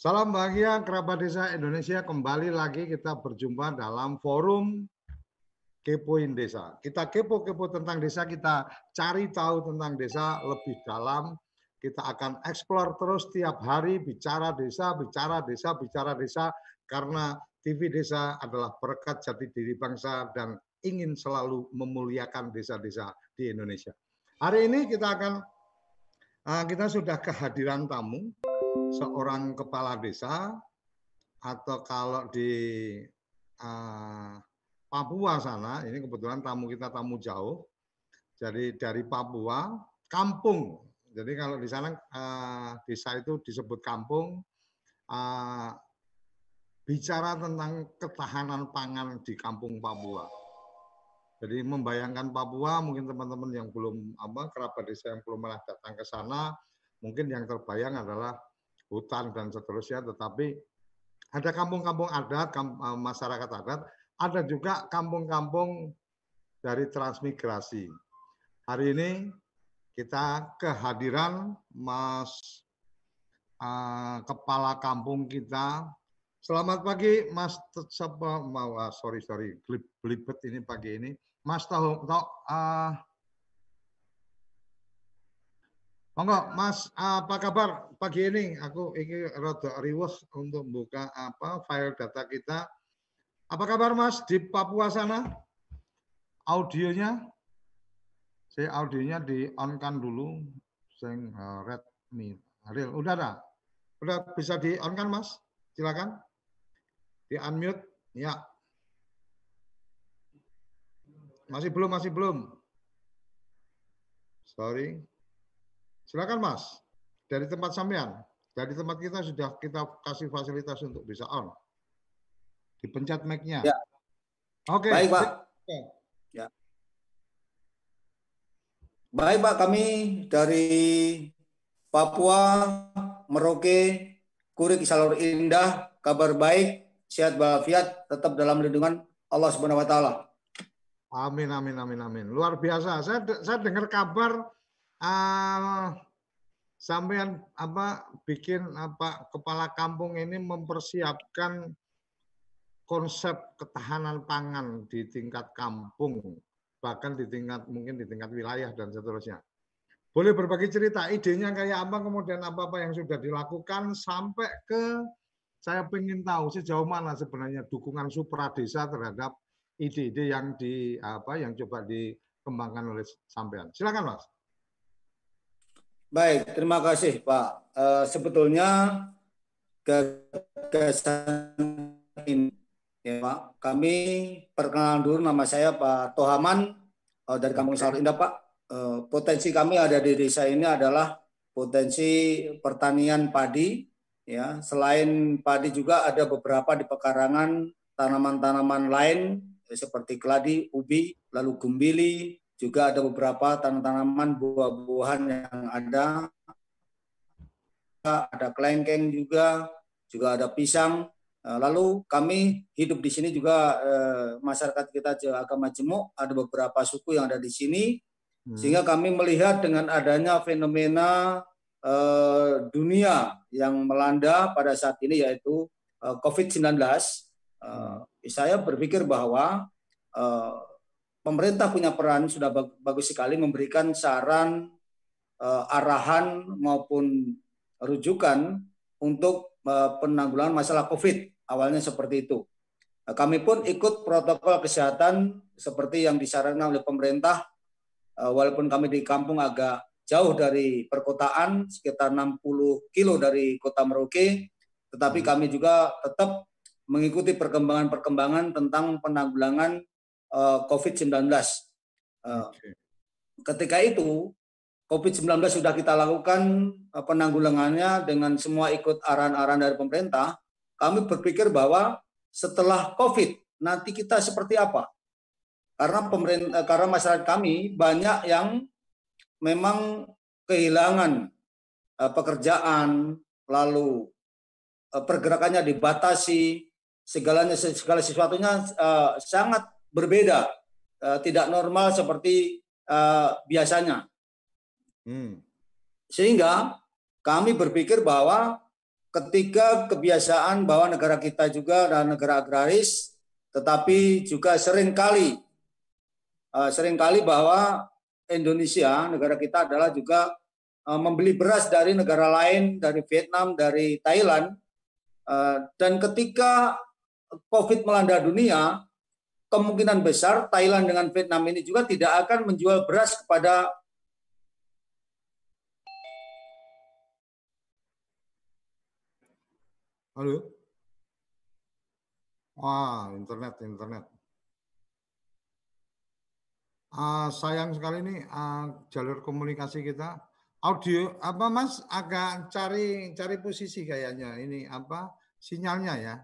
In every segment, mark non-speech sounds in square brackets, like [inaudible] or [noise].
Salam bahagia kerabat desa Indonesia. Kembali lagi kita berjumpa dalam forum Kepoin Desa. Kita kepo-kepo tentang desa, kita cari tahu tentang desa lebih dalam. Kita akan eksplor terus tiap hari bicara desa, bicara desa, bicara desa. Karena TV Desa adalah berkat jati diri bangsa dan ingin selalu memuliakan desa-desa di Indonesia. Hari ini kita akan ah, kita sudah kehadiran tamu seorang kepala desa atau kalau di uh, Papua sana, ini kebetulan tamu kita tamu jauh, jadi dari Papua, kampung. Jadi kalau di sana uh, desa itu disebut kampung, uh, bicara tentang ketahanan pangan di kampung Papua. Jadi membayangkan Papua, mungkin teman-teman yang belum apa kerabat desa yang belum pernah datang ke sana, mungkin yang terbayang adalah hutan dan seterusnya, tetapi ada kampung-kampung adat, eh, masyarakat adat, ada juga kampung-kampung dari transmigrasi. Hari ini kita kehadiran Mas uh, kepala kampung kita. Selamat pagi, Mas. Siapa mau? Uh, sorry, sorry, belibet ini pagi ini. Mas tahu, tahu uh, Monggo, Mas, apa kabar pagi ini? Aku ini rada riweh untuk buka apa file data kita. Apa kabar Mas di Papua sana? Audionya? Saya audionya di on kan dulu. Sing uh, Redmi. Real, udah ada? Udah bisa di on kan Mas? Silakan. Di unmute. Ya. Masih belum, masih belum. Sorry. Silakan Mas, dari tempat sampean, dari tempat kita sudah kita kasih fasilitas untuk bisa on. Dipencet mic-nya. Ya. Oke. Baik, Pak. Ya. Baik, Pak, kami dari Papua, Merauke, Kurik, Salur Indah, kabar baik, sehat walafiat, tetap dalam lindungan Allah Subhanahu wa taala. Amin amin amin amin. Luar biasa. Saya saya dengar kabar uh, sampean apa bikin apa kepala kampung ini mempersiapkan konsep ketahanan pangan di tingkat kampung bahkan di tingkat mungkin di tingkat wilayah dan seterusnya. Boleh berbagi cerita idenya kayak apa kemudian apa-apa yang sudah dilakukan sampai ke saya ingin tahu sejauh mana sebenarnya dukungan supra desa terhadap ide-ide yang di apa yang coba dikembangkan oleh sampean. Silakan Mas. Baik, terima kasih Pak. Uh, sebetulnya gagasan ini, ya Pak, kami perkenalan dulu nama saya Pak Tohaman uh, dari Kampung Sawit Indah Pak. Uh, potensi kami ada di desa ini adalah potensi pertanian padi. Ya, selain padi juga ada beberapa di pekarangan tanaman-tanaman lain seperti keladi, ubi, lalu gumbili, juga ada beberapa tanaman-tanaman buah-buahan yang ada. Ada kelengkeng juga, juga ada pisang. Eh, lalu kami hidup di sini juga eh, masyarakat kita agama Jemuk ada beberapa suku yang ada di sini hmm. sehingga kami melihat dengan adanya fenomena eh, dunia yang melanda pada saat ini yaitu COVID-19 hmm. saya berpikir bahwa pemerintah punya peran sudah bagus sekali memberikan saran arahan maupun rujukan untuk penanggulangan masalah COVID. Awalnya seperti itu. Uh, kami pun ikut protokol kesehatan seperti yang disarankan oleh pemerintah. Uh, walaupun kami di kampung agak jauh dari perkotaan, sekitar 60 kilo dari kota Merauke, tetapi hmm. kami juga tetap mengikuti perkembangan-perkembangan tentang penanggulangan uh, COVID-19. Uh, okay. Ketika itu COVID-19 sudah kita lakukan uh, penanggulangannya dengan semua ikut arahan-arahan dari pemerintah. Kami berpikir bahwa setelah COVID nanti kita seperti apa? Karena pemerintah, karena masyarakat kami banyak yang memang kehilangan uh, pekerjaan, lalu pergerakannya dibatasi, segalanya segala sesuatunya sangat berbeda, tidak normal seperti biasanya. Hmm. Sehingga kami berpikir bahwa ketika kebiasaan bahwa negara kita juga adalah negara agraris, tetapi juga sering kali uh, sering kali bahwa Indonesia negara kita adalah juga uh, membeli beras dari negara lain, dari Vietnam, dari Thailand, uh, dan ketika COVID melanda dunia, kemungkinan besar Thailand dengan Vietnam ini juga tidak akan menjual beras kepada Halo. Wah, internet, internet. Uh, sayang sekali nih uh, jalur komunikasi kita. Audio apa Mas agak cari cari posisi kayaknya ini apa sinyalnya ya.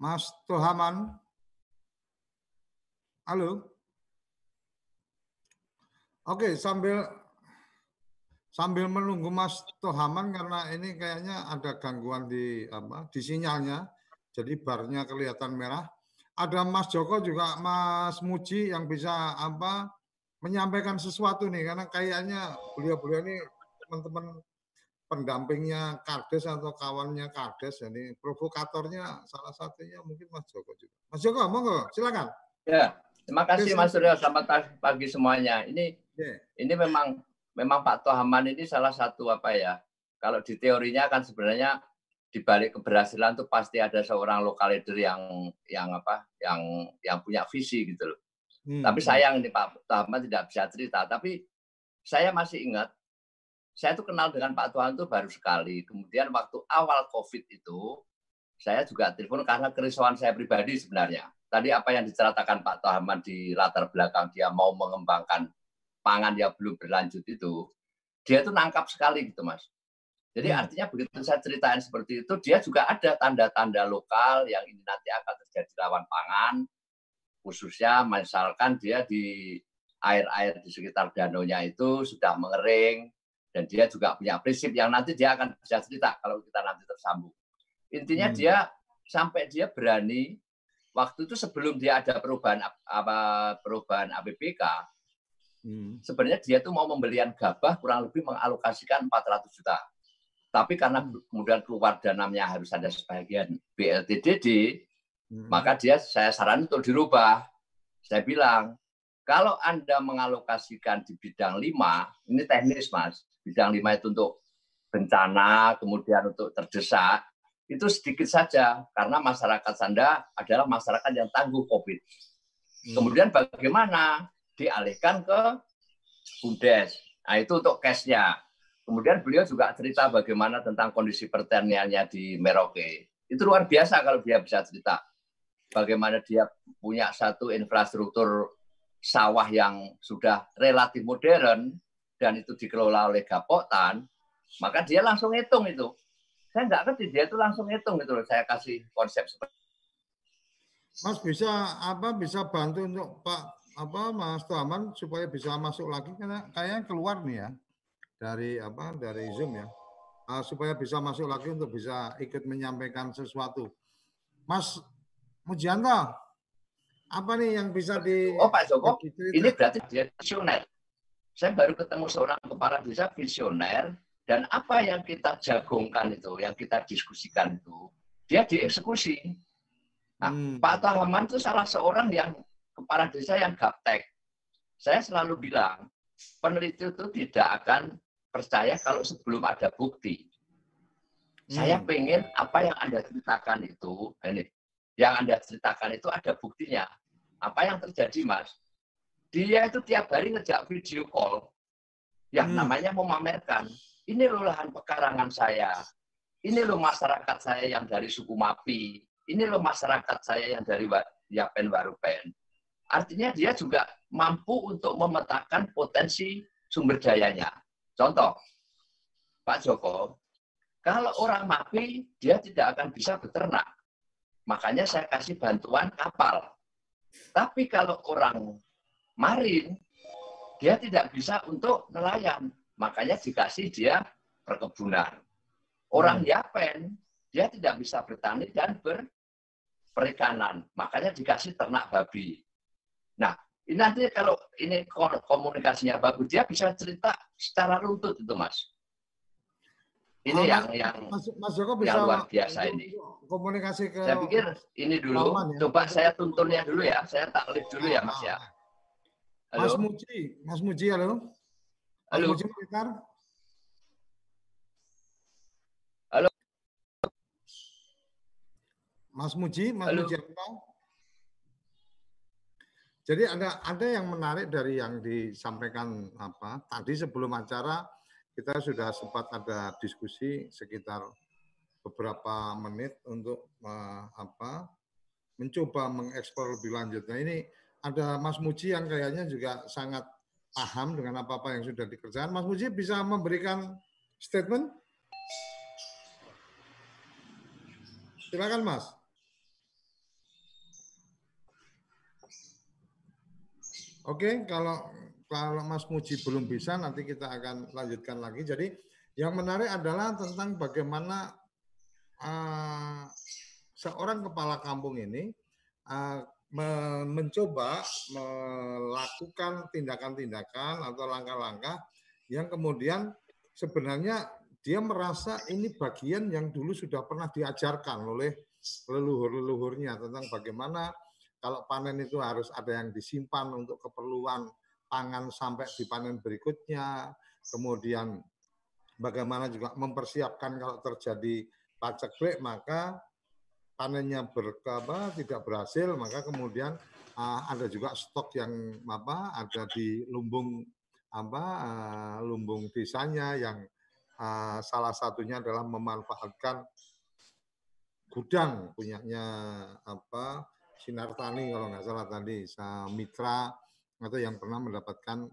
Mas Tohaman. Halo. Oke, sambil sambil menunggu Mas Tohaman karena ini kayaknya ada gangguan di apa di sinyalnya. Jadi barnya kelihatan merah. Ada Mas Joko juga Mas Muji yang bisa apa menyampaikan sesuatu nih karena kayaknya beliau-beliau ini teman-teman pendampingnya Kades atau kawannya Kades, jadi provokatornya salah satunya mungkin Mas Joko juga. Mas Joko, monggo, silakan. Ya, terima kasih Mas Suryo. Selamat pagi semuanya. Ini yeah. ini memang memang Pak Tohaman ini salah satu apa ya? Kalau di teorinya kan sebenarnya di balik keberhasilan itu pasti ada seorang lokal leader yang yang apa? Yang yang punya visi gitu loh. Hmm. Tapi sayang ini Pak Tohaman tidak bisa cerita. Tapi saya masih ingat saya tuh kenal dengan Pak Tuhan tuh baru sekali. Kemudian waktu awal COVID itu, saya juga telepon karena kerisauan saya pribadi sebenarnya. Tadi apa yang diceritakan Pak Tuhan di latar belakang dia mau mengembangkan pangan yang belum berlanjut itu, dia tuh nangkap sekali gitu mas. Jadi hmm. artinya begitu saya ceritain seperti itu, dia juga ada tanda-tanda lokal yang ini nanti akan terjadi lawan pangan, khususnya misalkan dia di air-air di sekitar danaunya itu sudah mengering, dan dia juga punya prinsip yang nanti dia akan bisa cerita kalau kita nanti tersambung. Intinya hmm. dia sampai dia berani waktu itu sebelum dia ada perubahan apa perubahan APBK hmm. sebenarnya dia tuh mau pembelian gabah kurang lebih mengalokasikan 400 juta. Tapi karena hmm. kemudian keluar dananya harus ada sebagian BLTDD, hmm. maka dia saya saran untuk dirubah. Saya bilang, kalau Anda mengalokasikan di bidang lima, ini teknis Mas, bidang lima itu untuk bencana, kemudian untuk terdesak, itu sedikit saja karena masyarakat Sanda adalah masyarakat yang tangguh COVID. Hmm. Kemudian bagaimana dialihkan ke Budes. Nah itu untuk cashnya. Kemudian beliau juga cerita bagaimana tentang kondisi pertaniannya di Merauke. Itu luar biasa kalau dia bisa cerita. Bagaimana dia punya satu infrastruktur sawah yang sudah relatif modern, dan itu dikelola oleh Gapotan, maka dia langsung hitung itu. Saya nggak ngerti dia itu langsung hitung itu. Saya kasih konsep seperti Mas bisa apa bisa bantu untuk Pak apa Mas Tuaman supaya bisa masuk lagi karena kayaknya keluar nih ya dari apa dari Zoom ya uh, supaya bisa masuk lagi untuk bisa ikut menyampaikan sesuatu. Mas Mujianto, apa nih yang bisa di Oh Pak Joko, ini berarti dia visioner saya baru ketemu seorang kepala desa visioner dan apa yang kita jagongkan itu, yang kita diskusikan itu, dia dieksekusi. Nah, hmm. Pak Tahaman itu salah seorang yang kepala desa yang gaptek. Saya selalu bilang, peneliti itu tidak akan percaya kalau sebelum ada bukti. Hmm. Saya pengen apa yang Anda ceritakan itu, ini, yang Anda ceritakan itu ada buktinya. Apa yang terjadi, Mas? dia itu tiap hari ngejak video call yang hmm. namanya memamerkan ini loh lahan pekarangan saya ini loh masyarakat saya yang dari suku Mapi ini loh masyarakat saya yang dari Yapen Warupen artinya dia juga mampu untuk memetakan potensi sumber dayanya contoh Pak Joko kalau orang Mapi dia tidak akan bisa beternak makanya saya kasih bantuan kapal tapi kalau orang marin, dia tidak bisa untuk nelayan. Makanya dikasih dia perkebunan. Orang hmm. Yapen dia tidak bisa bertani dan berperikanan, makanya dikasih ternak babi. Nah, ini nanti kalau ini komunikasinya bagus, dia bisa cerita secara runtut itu, Mas. Ini oh, yang yang Mas, Mas Joko bisa yang luar biasa ini. Komunikasi ke Saya pikir ini dulu. ya? Coba saya tuntunnya dulu ya. Saya taklif dulu ya, Mas ya. Halo. Mas Muji, Mas Muji halo. Mas halo. Muji Halo. Mas Muji, Mas halo. Muji jadi ada ada yang menarik dari yang disampaikan apa tadi sebelum acara kita sudah sempat ada diskusi sekitar beberapa menit untuk uh, apa mencoba mengeksplor lebih lanjut. Nah ini ada Mas Muji yang kayaknya juga sangat paham dengan apa-apa yang sudah dikerjakan. Mas Muji bisa memberikan statement? Silakan Mas. Oke, kalau kalau Mas Muji belum bisa, nanti kita akan lanjutkan lagi. Jadi yang menarik adalah tentang bagaimana uh, seorang kepala kampung ini uh, me mencoba melakukan tindakan-tindakan atau langkah-langkah yang kemudian sebenarnya dia merasa ini bagian yang dulu sudah pernah diajarkan oleh leluhur-leluhurnya tentang bagaimana kalau panen itu harus ada yang disimpan untuk keperluan pangan sampai dipanen berikutnya. Kemudian bagaimana juga mempersiapkan kalau terjadi paceklik maka panennya berkaba tidak berhasil maka kemudian uh, ada juga stok yang apa ada di lumbung apa uh, lumbung desanya yang uh, salah satunya adalah memanfaatkan gudang punyanya apa Sinar Tani kalau nggak salah tadi, mitra atau yang pernah mendapatkan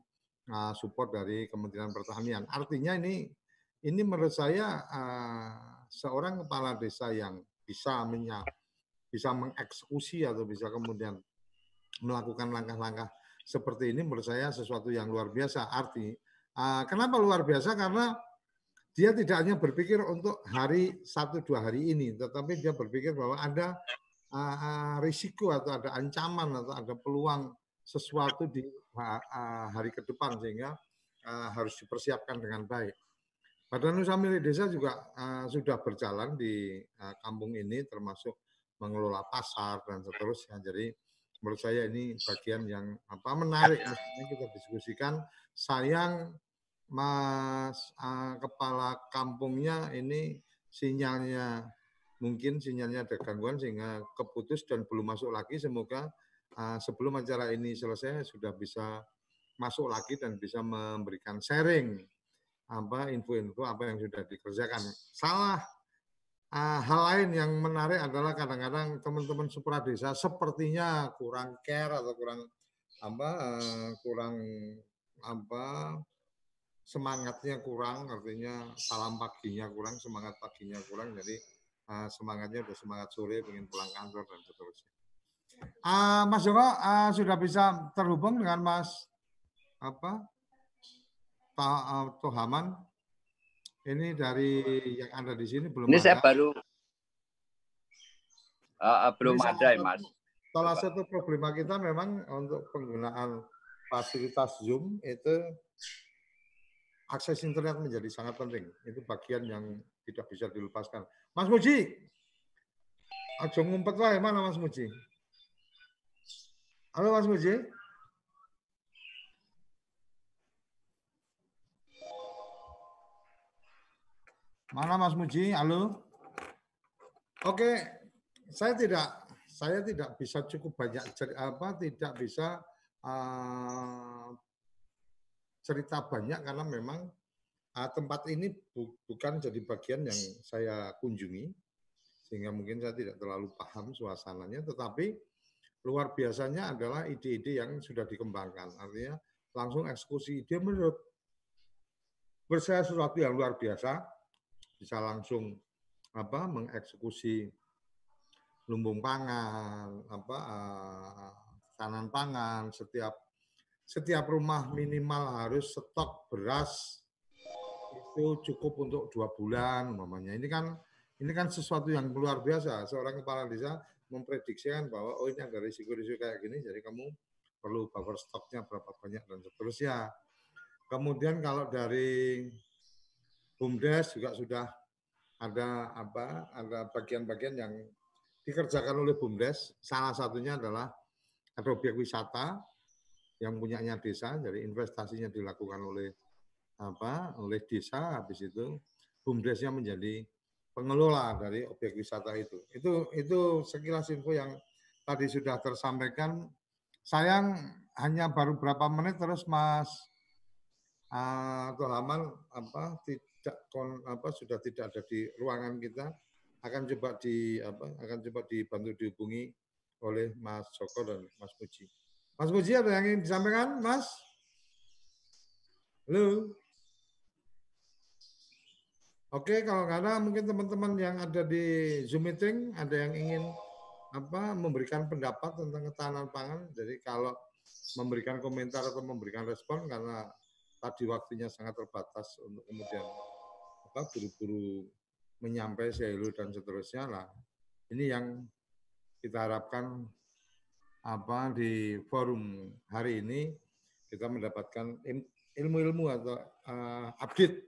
uh, support dari Kementerian Pertanian. Artinya ini ini menurut saya uh, seorang kepala desa yang bisa menyap, bisa mengeksekusi atau bisa kemudian melakukan langkah-langkah seperti ini menurut saya sesuatu yang luar biasa. Arti uh, kenapa luar biasa? Karena dia tidak hanya berpikir untuk hari satu dua hari ini, tetapi dia berpikir bahwa ada uh, risiko atau ada ancaman atau ada peluang sesuatu di uh, hari ke depan sehingga uh, harus dipersiapkan dengan baik. Badan Usaha Milik Desa juga uh, sudah berjalan di uh, kampung ini termasuk mengelola pasar dan seterusnya. Jadi menurut saya ini bagian yang apa menarik Maksudnya kita diskusikan. Sayang Mas uh, kepala kampungnya ini sinyalnya mungkin sinyalnya ada gangguan sehingga keputus dan belum masuk lagi. Semoga uh, sebelum acara ini selesai sudah bisa masuk lagi dan bisa memberikan sharing apa info-info apa yang sudah dikerjakan. Salah uh, hal lain yang menarik adalah kadang-kadang teman-teman supra desa sepertinya kurang care atau kurang apa uh, kurang apa semangatnya kurang artinya salam paginya kurang semangat paginya kurang jadi uh, semangatnya udah semangat sore pengen pulang kantor dan seterusnya. Uh, Mas Joko uh, sudah bisa terhubung dengan Mas apa Tohaman. Ini dari yang ada di sini belum ini ada. saya baru uh, belum ini ada ya Mas. Salah satu problema kita memang untuk penggunaan fasilitas Zoom itu akses internet menjadi sangat penting. Itu bagian yang tidak bisa dilepaskan. Mas Muji, aja ngumpet wae mana Mas Muji? Halo Mas Muji. Mana Mas Muji? Halo. Oke, saya tidak saya tidak bisa cukup banyak apa tidak bisa uh, cerita banyak karena memang uh, tempat ini bu bukan jadi bagian yang saya kunjungi, sehingga mungkin saya tidak terlalu paham suasananya, tetapi luar biasanya adalah ide-ide yang sudah dikembangkan. Artinya langsung eksekusi ide menurut bersaya sesuatu yang luar biasa, bisa langsung apa mengeksekusi lumbung pangan, apa uh, tanan pangan, setiap setiap rumah minimal harus stok beras itu cukup untuk dua bulan umpamanya. Ini kan ini kan sesuatu yang luar biasa. Seorang kepala desa memprediksikan bahwa oh ini ada risiko-risiko kayak gini, jadi kamu perlu buffer stoknya berapa banyak dan seterusnya. Kemudian kalau dari BUMDes juga sudah ada apa? Ada bagian-bagian yang dikerjakan oleh BUMDes. Salah satunya adalah ada objek wisata yang punyanya desa, jadi investasinya dilakukan oleh apa? oleh desa habis itu BUMDesnya menjadi pengelola dari objek wisata itu. Itu itu sekilas info yang tadi sudah tersampaikan. Sayang hanya baru berapa menit terus Mas uh, Tohaman apa tidak kon, apa sudah tidak ada di ruangan kita akan coba di apa akan coba dibantu dihubungi oleh Mas Joko dan Mas Puji. Mas Puji ada yang ingin disampaikan, Mas? Halo. Oke, kalau nggak ada mungkin teman-teman yang ada di Zoom meeting ada yang ingin apa memberikan pendapat tentang ketahanan pangan. Jadi kalau memberikan komentar atau memberikan respon karena tadi waktunya sangat terbatas untuk kemudian apa buru-buru menyampaikan dan seterusnya lah. Ini yang kita harapkan apa di forum hari ini kita mendapatkan ilmu-ilmu atau uh, update.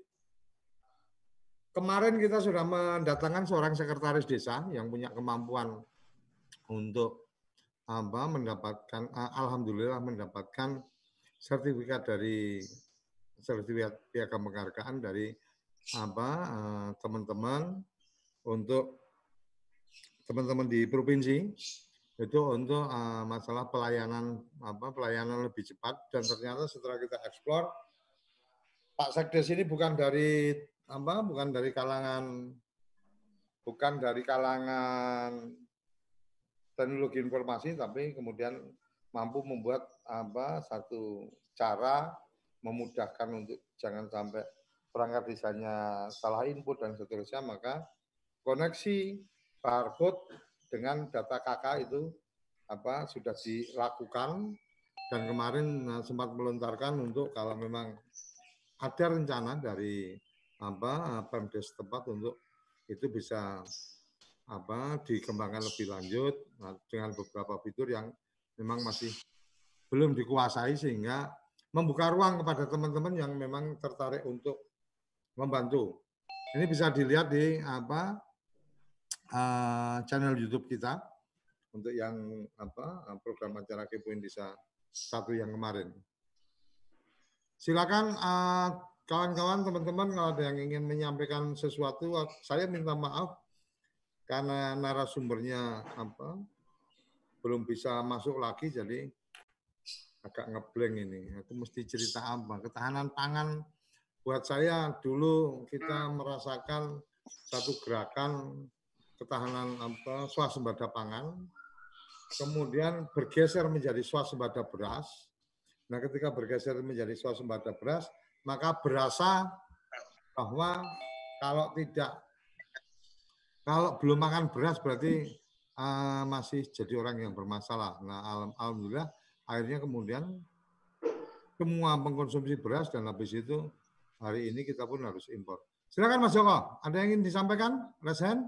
Kemarin kita sudah mendatangkan seorang sekretaris desa yang punya kemampuan untuk apa mendapatkan alhamdulillah mendapatkan sertifikat dari sertifikat piagam penghargaan dari apa eh, teman-teman untuk teman-teman di provinsi itu untuk uh, masalah pelayanan apa pelayanan lebih cepat. Dan ternyata setelah kita eksplor Pak Sekdes ini bukan dari apa bukan dari kalangan bukan dari kalangan teknologi informasi tapi kemudian mampu membuat apa satu cara memudahkan untuk jangan sampai perangkat desanya salah input dan seterusnya. Maka koneksi barcode dengan data KK itu apa sudah dilakukan dan kemarin eh, sempat melontarkan untuk kalau memang ada rencana dari apa Pemdes tempat untuk itu bisa apa dikembangkan lebih lanjut nah, dengan beberapa fitur yang memang masih belum dikuasai sehingga membuka ruang kepada teman-teman yang memang tertarik untuk membantu. Ini bisa dilihat di apa uh, channel YouTube kita untuk yang apa program acara Kepoin Desa satu yang kemarin. Silakan uh, kawan-kawan, teman-teman, kalau ada yang ingin menyampaikan sesuatu, saya minta maaf karena narasumbernya apa belum bisa masuk lagi, jadi agak ngeblank ini. Aku mesti cerita apa? Ketahanan pangan buat saya dulu kita merasakan satu gerakan ketahanan apa swasembada pangan, kemudian bergeser menjadi swasembada beras. Nah, ketika bergeser menjadi swasembada beras, maka berasa bahwa kalau tidak kalau belum makan beras berarti uh, masih jadi orang yang bermasalah. Nah, alhamdulillah akhirnya kemudian semua mengkonsumsi beras dan habis itu hari ini kita pun harus impor. Silakan Mas Joko, ada yang ingin disampaikan? Resen?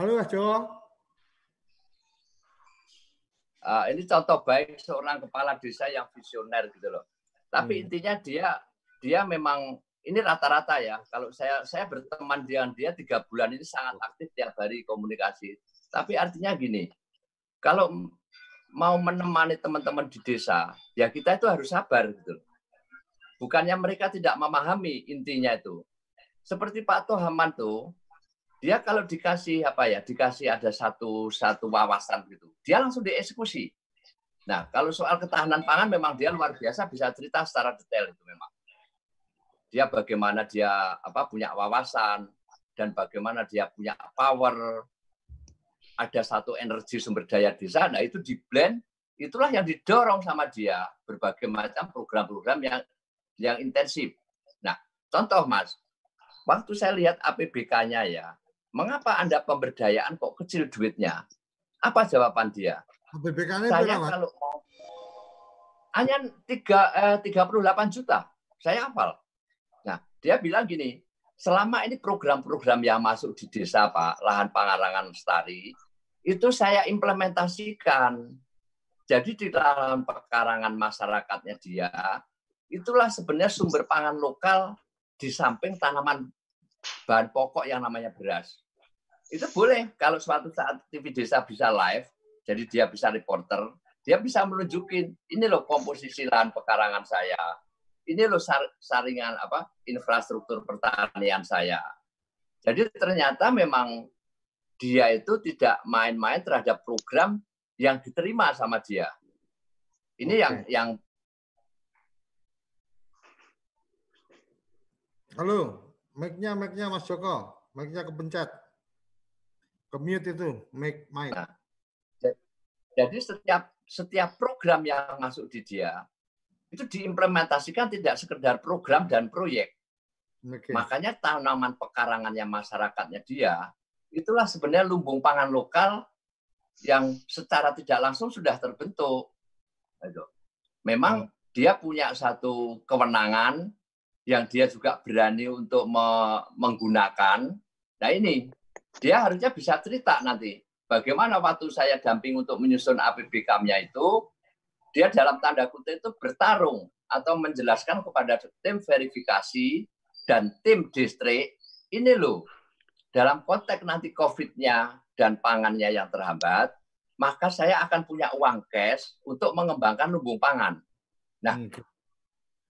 Halo Mas Joko. Uh, ini contoh baik seorang kepala desa yang visioner gitu loh. Tapi hmm. intinya dia dia memang ini rata-rata ya. Kalau saya saya berteman dengan dia tiga bulan ini sangat aktif tiap hari komunikasi. Tapi artinya gini, kalau mau menemani teman-teman di desa, ya kita itu harus sabar gitu. Bukannya mereka tidak memahami intinya itu. Seperti Pak Tohaman tuh, dia kalau dikasih apa ya dikasih ada satu satu wawasan gitu dia langsung dieksekusi. Nah kalau soal ketahanan pangan memang dia luar biasa bisa cerita secara detail itu memang. Dia bagaimana dia apa punya wawasan dan bagaimana dia punya power ada satu energi sumber daya di sana itu di blend itulah yang didorong sama dia berbagai macam program-program yang yang intensif. Nah contoh mas waktu saya lihat APBK-nya ya mengapa Anda pemberdayaan kok kecil duitnya? Apa jawaban dia? Saya kalau mau hanya tiga eh, 38 juta. Saya hafal. Nah, dia bilang gini, selama ini program-program yang masuk di desa Pak, lahan pangarangan lestari, itu saya implementasikan. Jadi di dalam pekarangan masyarakatnya dia, itulah sebenarnya sumber pangan lokal di samping tanaman bahan pokok yang namanya beras. Itu boleh kalau suatu saat TV desa bisa live, jadi dia bisa reporter, dia bisa menunjukin ini loh komposisi lahan pekarangan saya. Ini loh saringan apa infrastruktur pertanian saya. Jadi ternyata memang dia itu tidak main-main terhadap program yang diterima sama dia. Ini Oke. yang yang Halo, mic-nya mic-nya Mas Joko, mic-nya kepencet. Ke mute itu, mic mic. Nah, jadi setiap setiap program yang masuk di dia itu diimplementasikan tidak sekedar program dan proyek. Okay. Makanya tanaman pekarangannya masyarakatnya dia itulah sebenarnya lumbung pangan lokal yang secara tidak langsung sudah terbentuk. Memang hmm. dia punya satu kewenangan yang dia juga berani untuk menggunakan. Nah ini dia harusnya bisa cerita nanti Bagaimana waktu saya damping untuk menyusun APBK-nya itu, dia dalam tanda kutip itu bertarung atau menjelaskan kepada tim verifikasi dan tim distrik, ini loh, dalam konteks nanti COVID-nya dan pangannya yang terhambat, maka saya akan punya uang cash untuk mengembangkan lumbung pangan. Nah, hmm.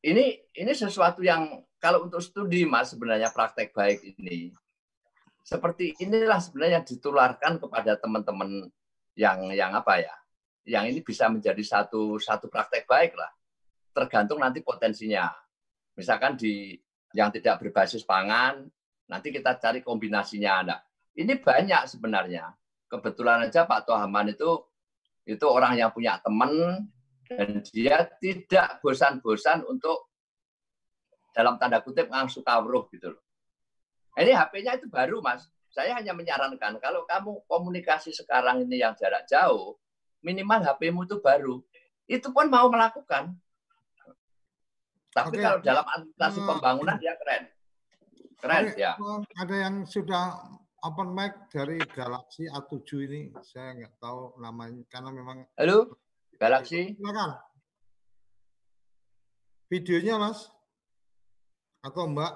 Ini ini sesuatu yang kalau untuk studi mas sebenarnya praktek baik ini. Seperti inilah sebenarnya yang ditularkan kepada teman-teman yang yang apa ya yang ini bisa menjadi satu satu praktek baik lah. Tergantung nanti potensinya. Misalkan di yang tidak berbasis pangan nanti kita cari kombinasinya. Ada ini banyak sebenarnya. Kebetulan aja Pak Tohaman itu itu orang yang punya teman dan dia tidak bosan-bosan untuk dalam tanda kutip ngang kawruh gitu loh ini HP-nya itu baru, Mas. Saya hanya menyarankan kalau kamu komunikasi sekarang ini yang jarak jauh, minimal HP-mu itu baru. Itu pun mau melakukan. Tapi Oke. kalau dalam administrasi pembangunan dia keren. Keren Oke. ya. Ada yang sudah open mic dari Galaxy A7 ini. Saya nggak tahu namanya karena memang Halo, Galaxy. Silakan. Videonya, Mas? Atau Mbak?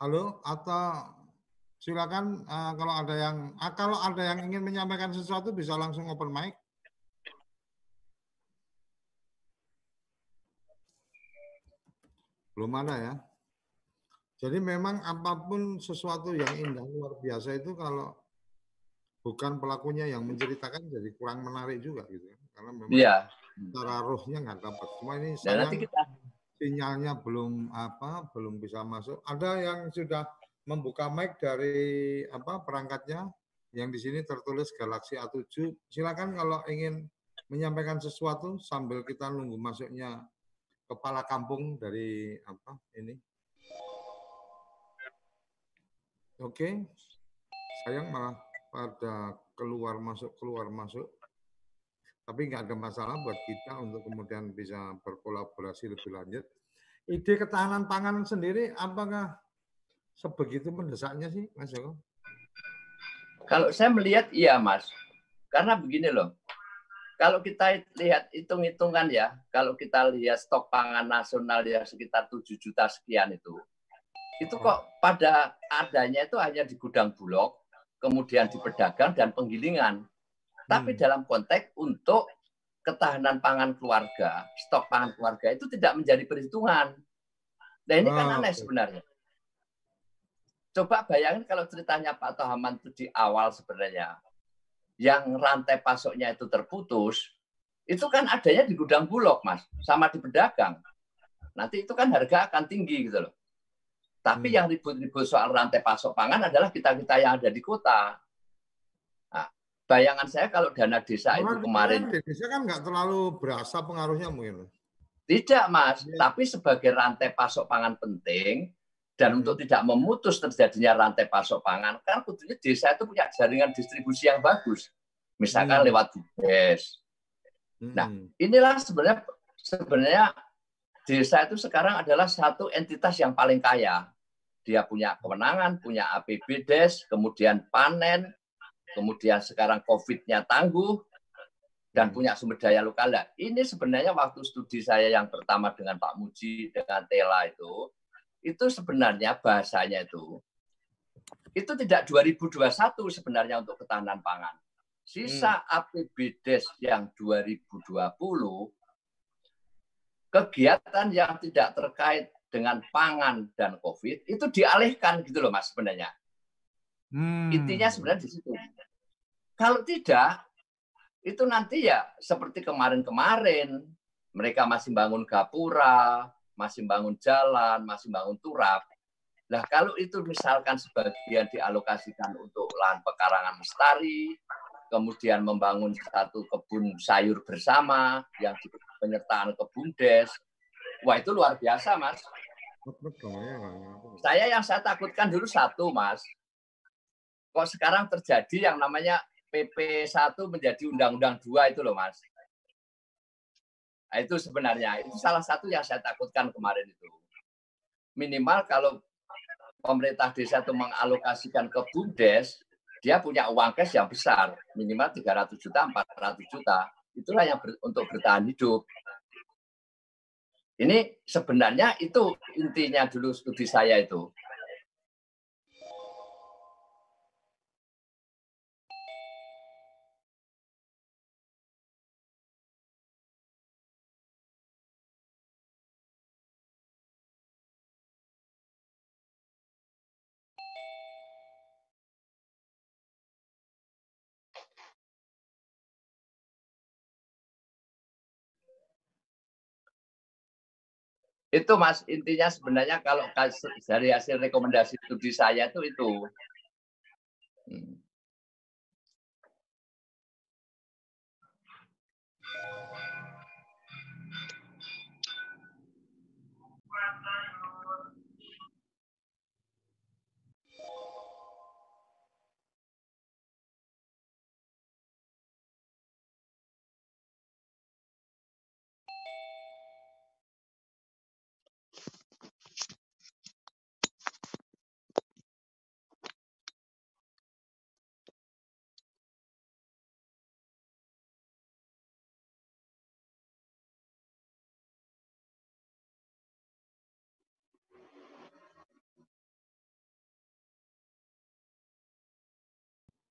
Halo, atau silakan uh, kalau ada yang uh, kalau ada yang ingin menyampaikan sesuatu bisa langsung open mic. Belum ada ya. Jadi memang apa pun sesuatu yang indah luar biasa itu kalau bukan pelakunya yang menceritakan jadi kurang menarik juga gitu ya. karena memang yeah. cara rohnya nggak dapat. Semua ini saya nanti kita sinyalnya belum apa belum bisa masuk. Ada yang sudah membuka mic dari apa perangkatnya yang di sini tertulis Galaxy A7. Silakan kalau ingin menyampaikan sesuatu sambil kita nunggu masuknya kepala kampung dari apa ini. Oke. Sayang malah pada keluar masuk keluar masuk. Tapi nggak ada masalah buat kita untuk kemudian bisa berkolaborasi lebih lanjut. Ide ketahanan pangan sendiri apakah sebegitu mendesaknya sih, Mas Joko? Kalau saya melihat iya, Mas. Karena begini loh. Kalau kita lihat hitung-hitungan ya, kalau kita lihat stok pangan nasional yang sekitar 7 juta sekian itu, itu kok pada adanya itu hanya di gudang bulog, kemudian di pedagang dan penggilingan. Tapi hmm. dalam konteks untuk ketahanan pangan keluarga, stok pangan keluarga itu tidak menjadi perhitungan. Nah ini kan aneh sebenarnya. Coba bayangin kalau ceritanya Pak Tohaman itu di awal sebenarnya, yang rantai pasoknya itu terputus, itu kan adanya di gudang bulog, Mas, sama di pedagang. Nanti itu kan harga akan tinggi gitu loh. Tapi hmm. yang ribut-ribut soal rantai pasok pangan adalah kita-kita yang ada di kota bayangan saya kalau dana desa itu kemarin desa kan nggak terlalu berasa pengaruhnya mungkin tidak mas ya. tapi sebagai rantai pasok pangan penting dan hmm. untuk tidak memutus terjadinya rantai pasok pangan kan kudunya desa itu punya jaringan distribusi yang bagus misalkan hmm. lewat BUDES Nah, inilah sebenarnya sebenarnya desa itu sekarang adalah satu entitas yang paling kaya. Dia punya kewenangan, punya APBDes, kemudian panen, kemudian sekarang COVID-nya tangguh, dan punya sumber daya lokal. Nah, ini sebenarnya waktu studi saya yang pertama dengan Pak Muji, dengan Tela itu, itu sebenarnya bahasanya itu, itu tidak 2021 sebenarnya untuk ketahanan pangan. Sisa hmm. APBDes yang 2020 kegiatan yang tidak terkait dengan pangan dan COVID itu dialihkan gitu loh Mas sebenarnya. Hmm. Intinya sebenarnya di situ. Kalau tidak, itu nanti ya seperti kemarin-kemarin mereka masih bangun gapura, masih bangun jalan, masih bangun turap. Nah kalau itu misalkan sebagian dialokasikan untuk lahan pekarangan lestari, kemudian membangun satu kebun sayur bersama yang penyertaan kebun des. Wah itu luar biasa, Mas. Saya yang saya takutkan dulu satu, Mas. Kok sekarang terjadi yang namanya PP 1 menjadi Undang-Undang 2 itu loh, Mas. Nah, itu sebenarnya itu salah satu yang saya takutkan kemarin itu. Minimal kalau pemerintah desa itu mengalokasikan ke BUMDes, dia punya uang cash yang besar, minimal 300 juta, 400 juta. Itulah yang ber, untuk bertahan hidup. Ini sebenarnya itu intinya dulu studi saya itu. Itu mas intinya sebenarnya kalau dari hasil rekomendasi studi saya itu itu hmm.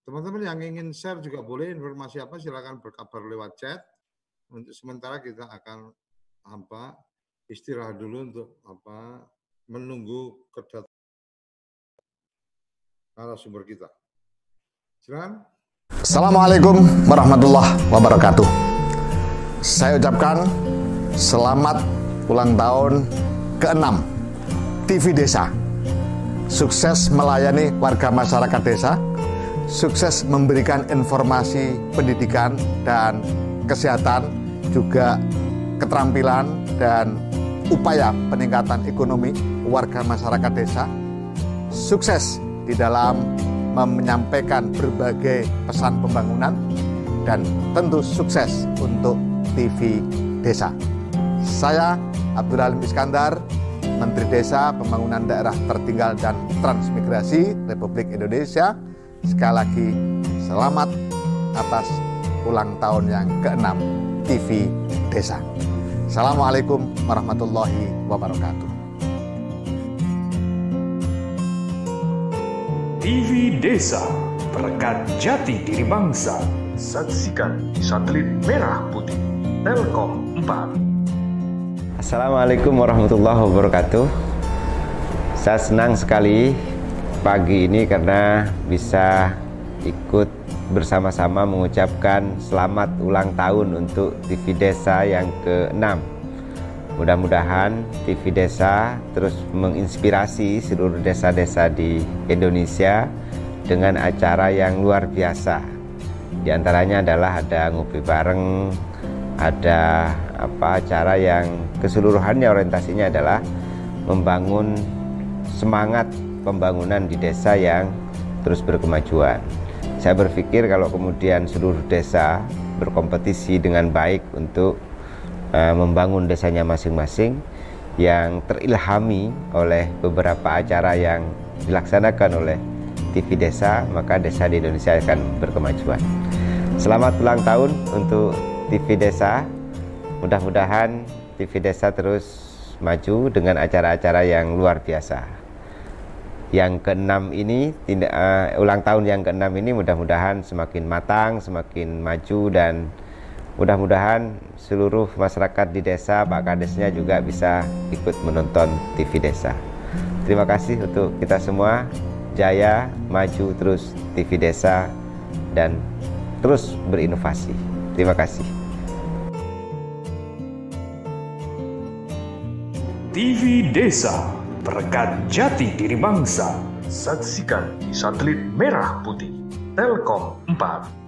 Teman-teman yang ingin share juga boleh informasi apa silakan berkabar lewat chat. Untuk sementara kita akan apa istirahat dulu untuk apa menunggu kedatangan narasumber kita. Silakan. Assalamualaikum warahmatullahi wabarakatuh. Saya ucapkan selamat ulang tahun ke-6 TV Desa. Sukses melayani warga masyarakat desa sukses memberikan informasi pendidikan dan kesehatan, juga keterampilan dan upaya peningkatan ekonomi warga masyarakat desa, sukses di dalam menyampaikan berbagai pesan pembangunan, dan tentu sukses untuk TV Desa. Saya Abdul Halim Iskandar, Menteri Desa, Pembangunan Daerah Tertinggal dan Transmigrasi Republik Indonesia, Sekali lagi, selamat atas ulang tahun yang ke-6 TV Desa. Assalamualaikum warahmatullahi wabarakatuh. TV Desa, perekat jati diri bangsa. Saksikan di satelit merah putih Telkom 4. Assalamualaikum warahmatullahi wabarakatuh. Saya senang sekali pagi ini karena bisa ikut bersama-sama mengucapkan selamat ulang tahun untuk TV Desa yang ke-6. Mudah-mudahan TV Desa terus menginspirasi seluruh desa-desa di Indonesia dengan acara yang luar biasa. Di antaranya adalah ada ngopi bareng, ada apa acara yang keseluruhannya orientasinya adalah membangun semangat pembangunan di desa yang terus berkemajuan. Saya berpikir kalau kemudian seluruh desa berkompetisi dengan baik untuk uh, membangun desanya masing-masing yang terilhami oleh beberapa acara yang dilaksanakan oleh TV Desa, maka desa di Indonesia akan berkemajuan. Selamat ulang tahun untuk TV Desa. Mudah-mudahan TV Desa terus maju dengan acara-acara yang luar biasa. Yang keenam ini tindak uh, ulang tahun yang keenam ini mudah-mudahan semakin matang, semakin maju dan mudah-mudahan seluruh masyarakat di desa, Pak Kadesnya juga bisa ikut menonton TV Desa. Terima kasih untuk kita semua. Jaya, maju terus TV Desa dan terus berinovasi. Terima kasih. TV Desa, perekat jati diri bangsa. Saksikan di satelit merah putih Telkom 4.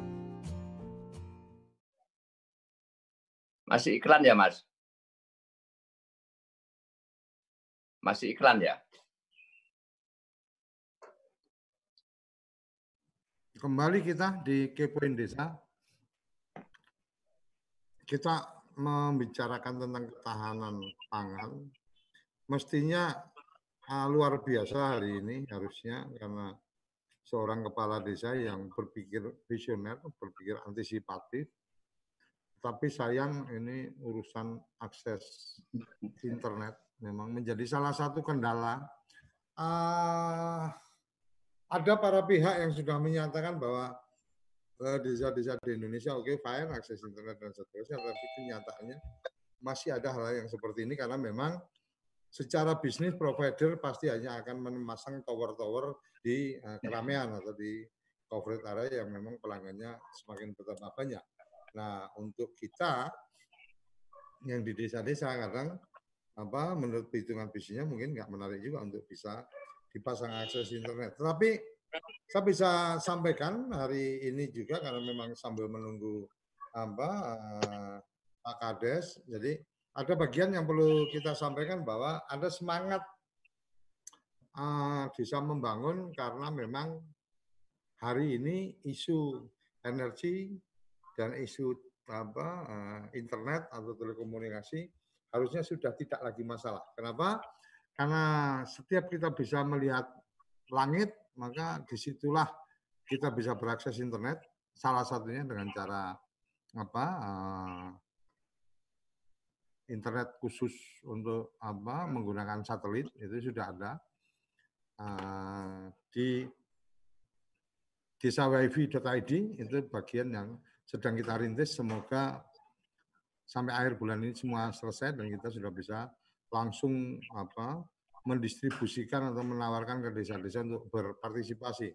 Masih iklan ya, Mas? Masih iklan ya? Kembali kita di Kepoin Desa. Kita membicarakan tentang ketahanan pangan. Mestinya uh, luar biasa hari ini harusnya karena seorang kepala desa yang berpikir visioner, berpikir antisipatif. Tapi sayang ini urusan akses internet memang menjadi salah satu kendala. Uh, ada para pihak yang sudah menyatakan bahwa eh, desa-desa di Indonesia oke okay, fine akses internet dan seterusnya, tapi kenyataannya masih ada hal yang seperti ini karena memang secara bisnis provider pasti hanya akan memasang tower-tower di uh, keramaian atau di coverage area yang memang pelanggannya semakin bertambah banyak. Nah, untuk kita yang di desa-desa kadang apa menurut perhitungan bisnisnya mungkin nggak menarik juga untuk bisa dipasang akses internet. Tetapi saya bisa sampaikan hari ini juga karena memang sambil menunggu apa uh, Pak Kades, jadi ada bagian yang perlu kita sampaikan bahwa ada semangat uh, bisa membangun karena memang hari ini isu energi dan isu apa uh, internet atau telekomunikasi harusnya sudah tidak lagi masalah. Kenapa? Karena setiap kita bisa melihat langit, maka di situlah kita bisa berakses internet. Salah satunya dengan cara apa? Uh, internet khusus untuk apa? Menggunakan satelit itu sudah ada uh, di desa wifi.id itu bagian yang sedang kita rintis. Semoga sampai akhir bulan ini semua selesai dan kita sudah bisa langsung apa mendistribusikan atau menawarkan ke desa-desa untuk berpartisipasi.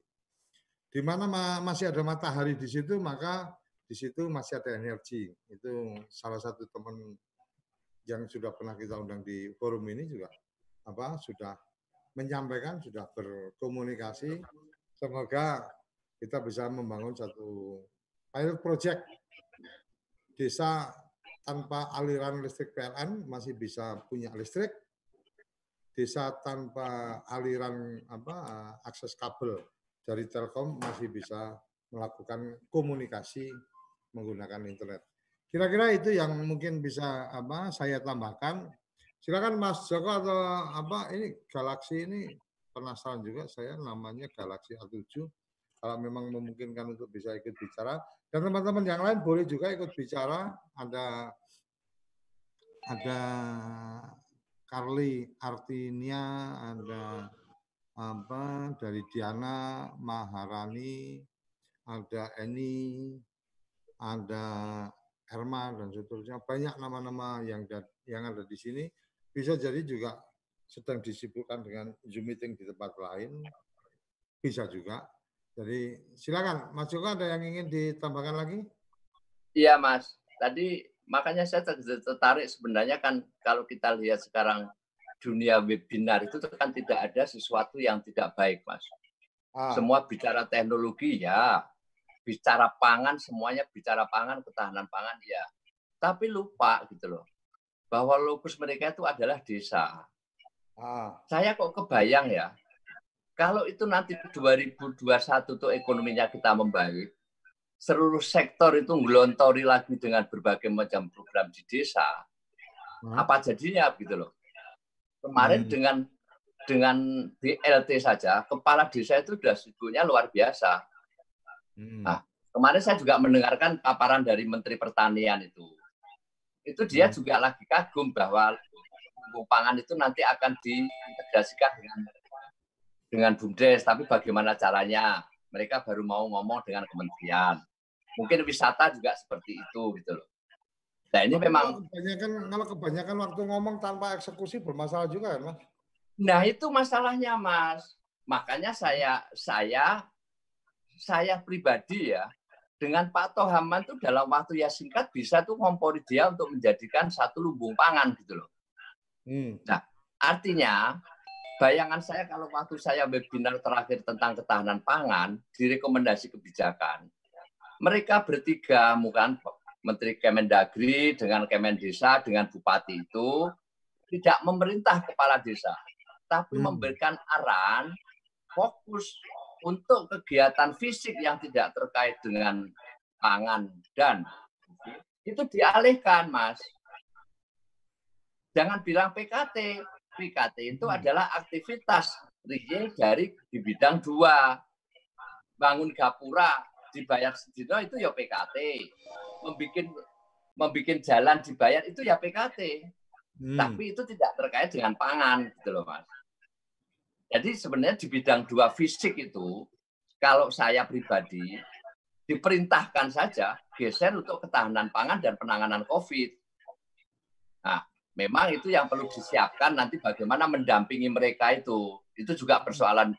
Di mana masih ada matahari di situ, maka di situ masih ada energi. Itu salah satu teman yang sudah pernah kita undang di forum ini juga apa sudah menyampaikan, sudah berkomunikasi. Semoga kita bisa membangun satu pilot project desa tanpa aliran listrik PLN masih bisa punya listrik, desa tanpa aliran apa akses kabel dari Telkom masih bisa melakukan komunikasi menggunakan internet. Kira-kira itu yang mungkin bisa apa saya tambahkan. Silakan Mas Joko atau apa ini Galaxy ini penasaran juga saya namanya Galaxy A7 kalau memang memungkinkan untuk bisa ikut bicara dan teman-teman yang lain boleh juga ikut bicara. Ada ada Carly Artinia, ada apa dari Diana Maharani, ada Eni, ada Erma dan seterusnya. Banyak nama-nama yang yang ada di sini. Bisa jadi juga sedang disibukkan dengan Zoom meeting di tempat lain. Bisa juga. Jadi silakan, Mas Joko ada yang ingin ditambahkan lagi? Iya, Mas. Tadi makanya saya tertarik sebenarnya kan kalau kita lihat sekarang dunia webinar itu kan tidak ada sesuatu yang tidak baik, Mas. Ah. Semua bicara teknologi ya, bicara pangan semuanya bicara pangan, ketahanan pangan ya. Tapi lupa gitu loh. Bahwa lokus mereka itu adalah desa. Ah. Saya kok kebayang ya, kalau itu nanti 2021 tuh ekonominya kita membaik, seluruh sektor itu ngelontori lagi dengan berbagai macam program di desa, hmm. apa jadinya gitu loh. Kemarin hmm. dengan dengan BLT saja, kepala desa itu sudah sibuknya luar biasa. Hmm. Nah, kemarin saya juga mendengarkan paparan dari Menteri Pertanian itu. Itu dia hmm. juga lagi kagum bahwa lumbung pangan itu nanti akan diintegrasikan dengan dengan BUMDes, tapi bagaimana caranya? Mereka baru mau ngomong dengan kementerian. Mungkin wisata juga seperti itu gitu loh. Nah ini memang kebanyakan kalau kebanyakan waktu ngomong tanpa eksekusi bermasalah juga kan, Mas? Nah, itu masalahnya, Mas. Makanya saya saya saya pribadi ya dengan Pak Tohaman itu dalam waktu yang singkat bisa tuh ngompori dia untuk menjadikan satu lumbung pangan gitu loh. Hmm. Nah, artinya bayangan saya kalau waktu saya webinar terakhir tentang ketahanan pangan, direkomendasi kebijakan, mereka bertiga, bukan Menteri Kemendagri dengan Kemendesa dengan Bupati itu tidak memerintah kepala desa, tapi hmm. memberikan arahan fokus untuk kegiatan fisik yang tidak terkait dengan pangan dan itu dialihkan, Mas. Jangan bilang PKT. PKT itu hmm. adalah aktivitas real dari di bidang dua. Bangun gapura, dibayar sedino itu ya PKT. Membikin membikin jalan dibayar itu ya PKT. Hmm. Tapi itu tidak terkait dengan pangan gitu loh, Mas. Jadi sebenarnya di bidang dua fisik itu, kalau saya pribadi, diperintahkan saja geser untuk ketahanan pangan dan penanganan COVID. Nah, memang itu yang perlu disiapkan nanti bagaimana mendampingi mereka itu. Itu juga persoalan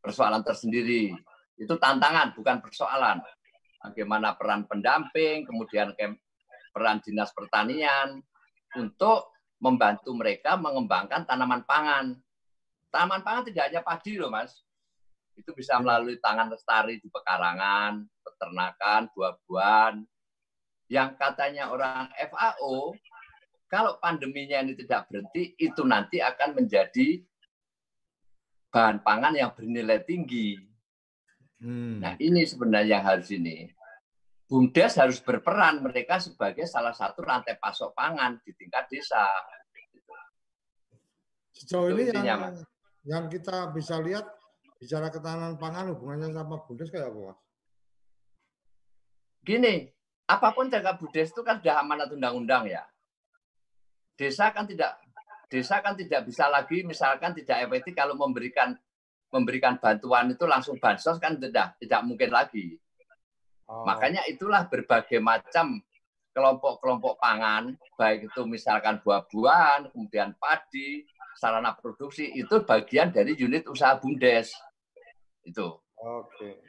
persoalan tersendiri. Itu tantangan, bukan persoalan. Bagaimana peran pendamping, kemudian peran dinas pertanian untuk membantu mereka mengembangkan tanaman pangan Taman pangan tidak hanya padi loh, Mas. Itu bisa melalui tangan lestari di pekarangan, peternakan, buah-buahan. Yang katanya orang FAO, kalau pandeminya ini tidak berhenti, itu nanti akan menjadi bahan pangan yang bernilai tinggi. Hmm. Nah ini sebenarnya yang harus ini. BUMDes harus berperan mereka sebagai salah satu rantai pasok pangan di tingkat desa. Sejauh ini yang, yang kita bisa lihat bicara ketahanan pangan hubungannya sama Bundes kayak apa, Mas? Gini, apa pun jaga Bundes itu kan sudah amanat undang-undang ya. Desa kan tidak desa kan tidak bisa lagi misalkan tidak efektif kalau memberikan memberikan bantuan itu langsung bansos kan tidak tidak mungkin lagi. Oh. Makanya itulah berbagai macam kelompok-kelompok pangan, baik itu misalkan buah-buahan, kemudian padi, sarana produksi itu bagian dari unit usaha bumdes itu. Oke.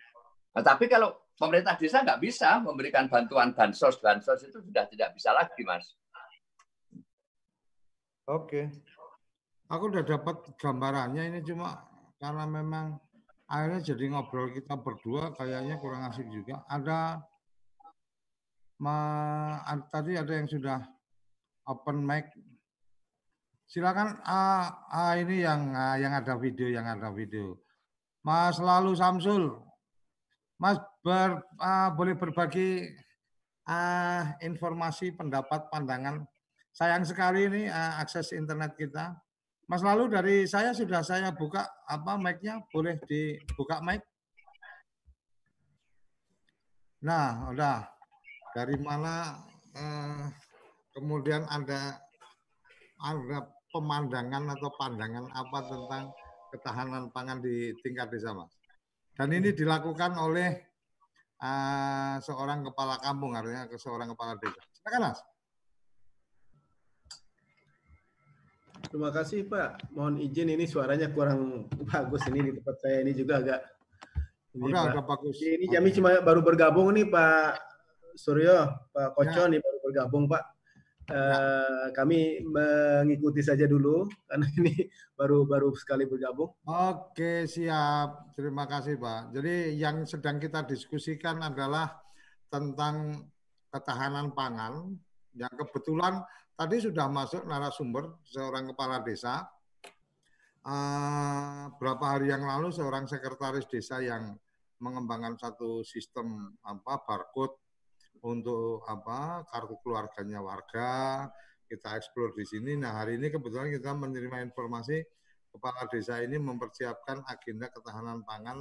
Nah, tapi kalau pemerintah desa nggak bisa memberikan bantuan bansos, bansos itu sudah tidak bisa lagi, mas. Oke. Aku udah dapat gambarannya ini cuma karena memang akhirnya jadi ngobrol kita berdua kayaknya kurang asik juga. Ada ma, tadi ada yang sudah open mic Silakan uh, uh, ini yang uh, yang ada video, yang ada video. Mas Lalu Samsul, Mas ber, uh, boleh berbagi uh, informasi, pendapat, pandangan. Sayang sekali ini uh, akses internet kita. Mas Lalu dari saya sudah saya buka apa mic-nya, boleh dibuka mic. Nah, udah. Dari mana uh, kemudian ada ada pemandangan atau pandangan apa tentang ketahanan pangan di tingkat desa, Mas? Dan ini dilakukan oleh uh, seorang kepala kampung, artinya ke seorang kepala desa. Silakan, Mas. Terima kasih Pak. Mohon izin ini suaranya kurang [laughs] bagus ini di tempat saya ini juga agak ini Udah, Pak. bagus. Ini kami cuma baru bergabung nih Pak Suryo, Pak Koco ya. nih baru bergabung Pak. Uh, kami mengikuti saja dulu [laughs] karena ini baru baru sekali bergabung. Oke siap, terima kasih Pak. Jadi yang sedang kita diskusikan adalah tentang ketahanan pangan yang kebetulan tadi sudah masuk narasumber seorang kepala desa. Uh, berapa hari yang lalu seorang sekretaris desa yang mengembangkan satu sistem apa barcode untuk apa kartu keluarganya warga kita eksplor di sini. Nah hari ini kebetulan kita menerima informasi kepala desa ini mempersiapkan agenda ketahanan pangan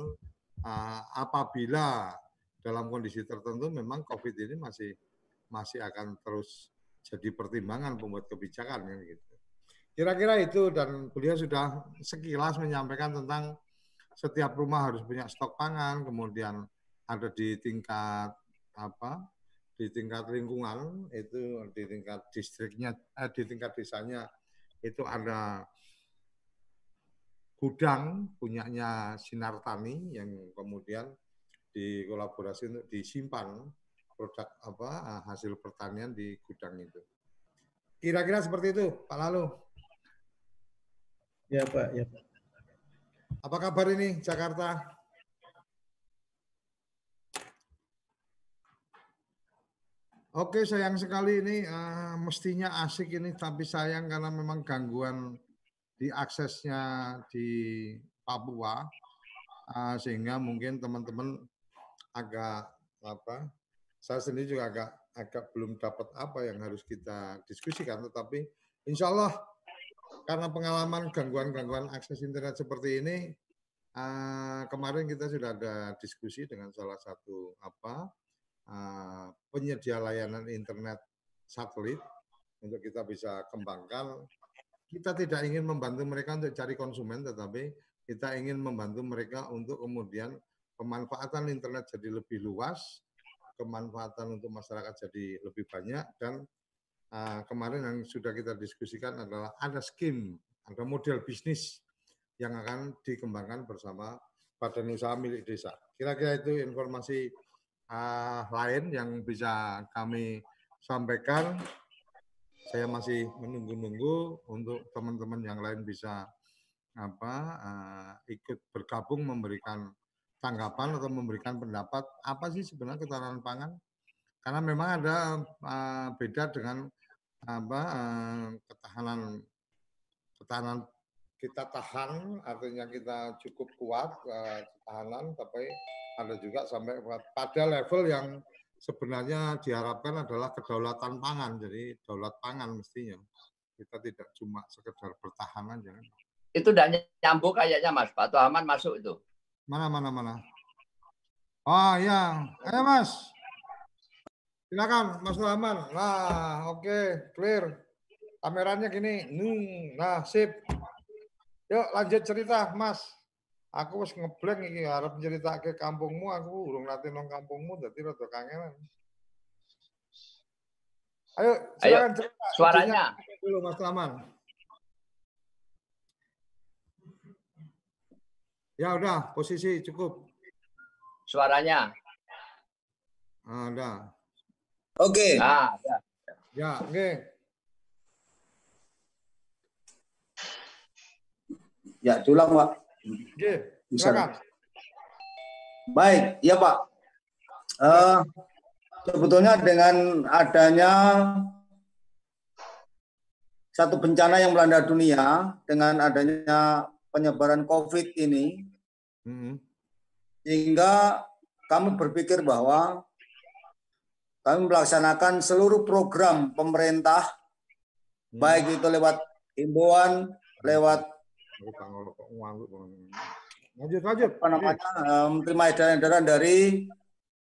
uh, apabila dalam kondisi tertentu memang COVID ini masih masih akan terus jadi pertimbangan pembuat kebijakan ya gitu. Kira-kira itu dan beliau sudah sekilas menyampaikan tentang setiap rumah harus punya stok pangan, kemudian ada di tingkat apa di tingkat lingkungan itu di tingkat distriknya eh, di tingkat desanya itu ada gudang punyanya Sinar Tani yang kemudian dikolaborasi untuk disimpan produk apa eh, hasil pertanian di gudang itu. Kira-kira seperti itu, Pak Lalu. Ya Pak, ya Pak. Apa kabar ini Jakarta? Oke, sayang sekali ini uh, mestinya asik ini, tapi sayang karena memang gangguan di aksesnya di Papua, uh, sehingga mungkin teman-teman agak apa? Saya sendiri juga agak agak belum dapat apa yang harus kita diskusikan, tetapi Insya Allah karena pengalaman gangguan-gangguan akses internet seperti ini, uh, kemarin kita sudah ada diskusi dengan salah satu apa Eh, penyedia layanan internet satelit untuk kita bisa kembangkan. Kita tidak ingin membantu mereka untuk cari konsumen, tetapi kita ingin membantu mereka untuk kemudian pemanfaatan internet jadi lebih luas, kemanfaatan untuk masyarakat jadi lebih banyak, dan uh, kemarin yang sudah kita diskusikan adalah ada skim, ada model bisnis yang akan dikembangkan bersama badan usaha milik desa. Kira-kira itu informasi uh, lain yang bisa kami sampaikan. Saya masih menunggu-nunggu untuk teman-teman yang lain bisa apa uh, ikut bergabung memberikan tanggapan atau memberikan pendapat apa sih sebenarnya ketahanan pangan karena memang ada uh, beda dengan apa uh, ketahanan ketahanan kita tahan artinya kita cukup kuat uh, ketahanan tapi ada juga sampai pada level yang sebenarnya diharapkan adalah kedaulatan pangan. Jadi daulat pangan mestinya. Kita tidak cuma sekedar bertahan aja. Itu tidak nyambung kayaknya Mas. Pak Tuhaman masuk itu. Mana, mana, mana. Oh ya, ayo Mas. Silakan Mas Tuhaman. Nah, oke, okay. clear. Kameranya gini. Hmm, nah, sip. Yuk lanjut cerita, Mas. Aku wis ngeblank iki arep ke kampungmu, aku urung nate nang kampungmu dadi rada kangenan. Ayo, silakan Ayo, Suaranya dulu Mas Taman. Ya udah, posisi cukup. Suaranya. Ada. Oke. Okay. Nah, ya. Ya, oke. Okay. Ya, diulang, Pak. Oke, silakan. Baik, ya Pak. Uh, sebetulnya dengan adanya satu bencana yang melanda dunia dengan adanya penyebaran COVID ini, hmm. sehingga kami berpikir bahwa kami melaksanakan seluruh program pemerintah, hmm. baik itu lewat himbauan, lewat Lanjut, lanjut. Apa namanya, menerima edaran-edaran dari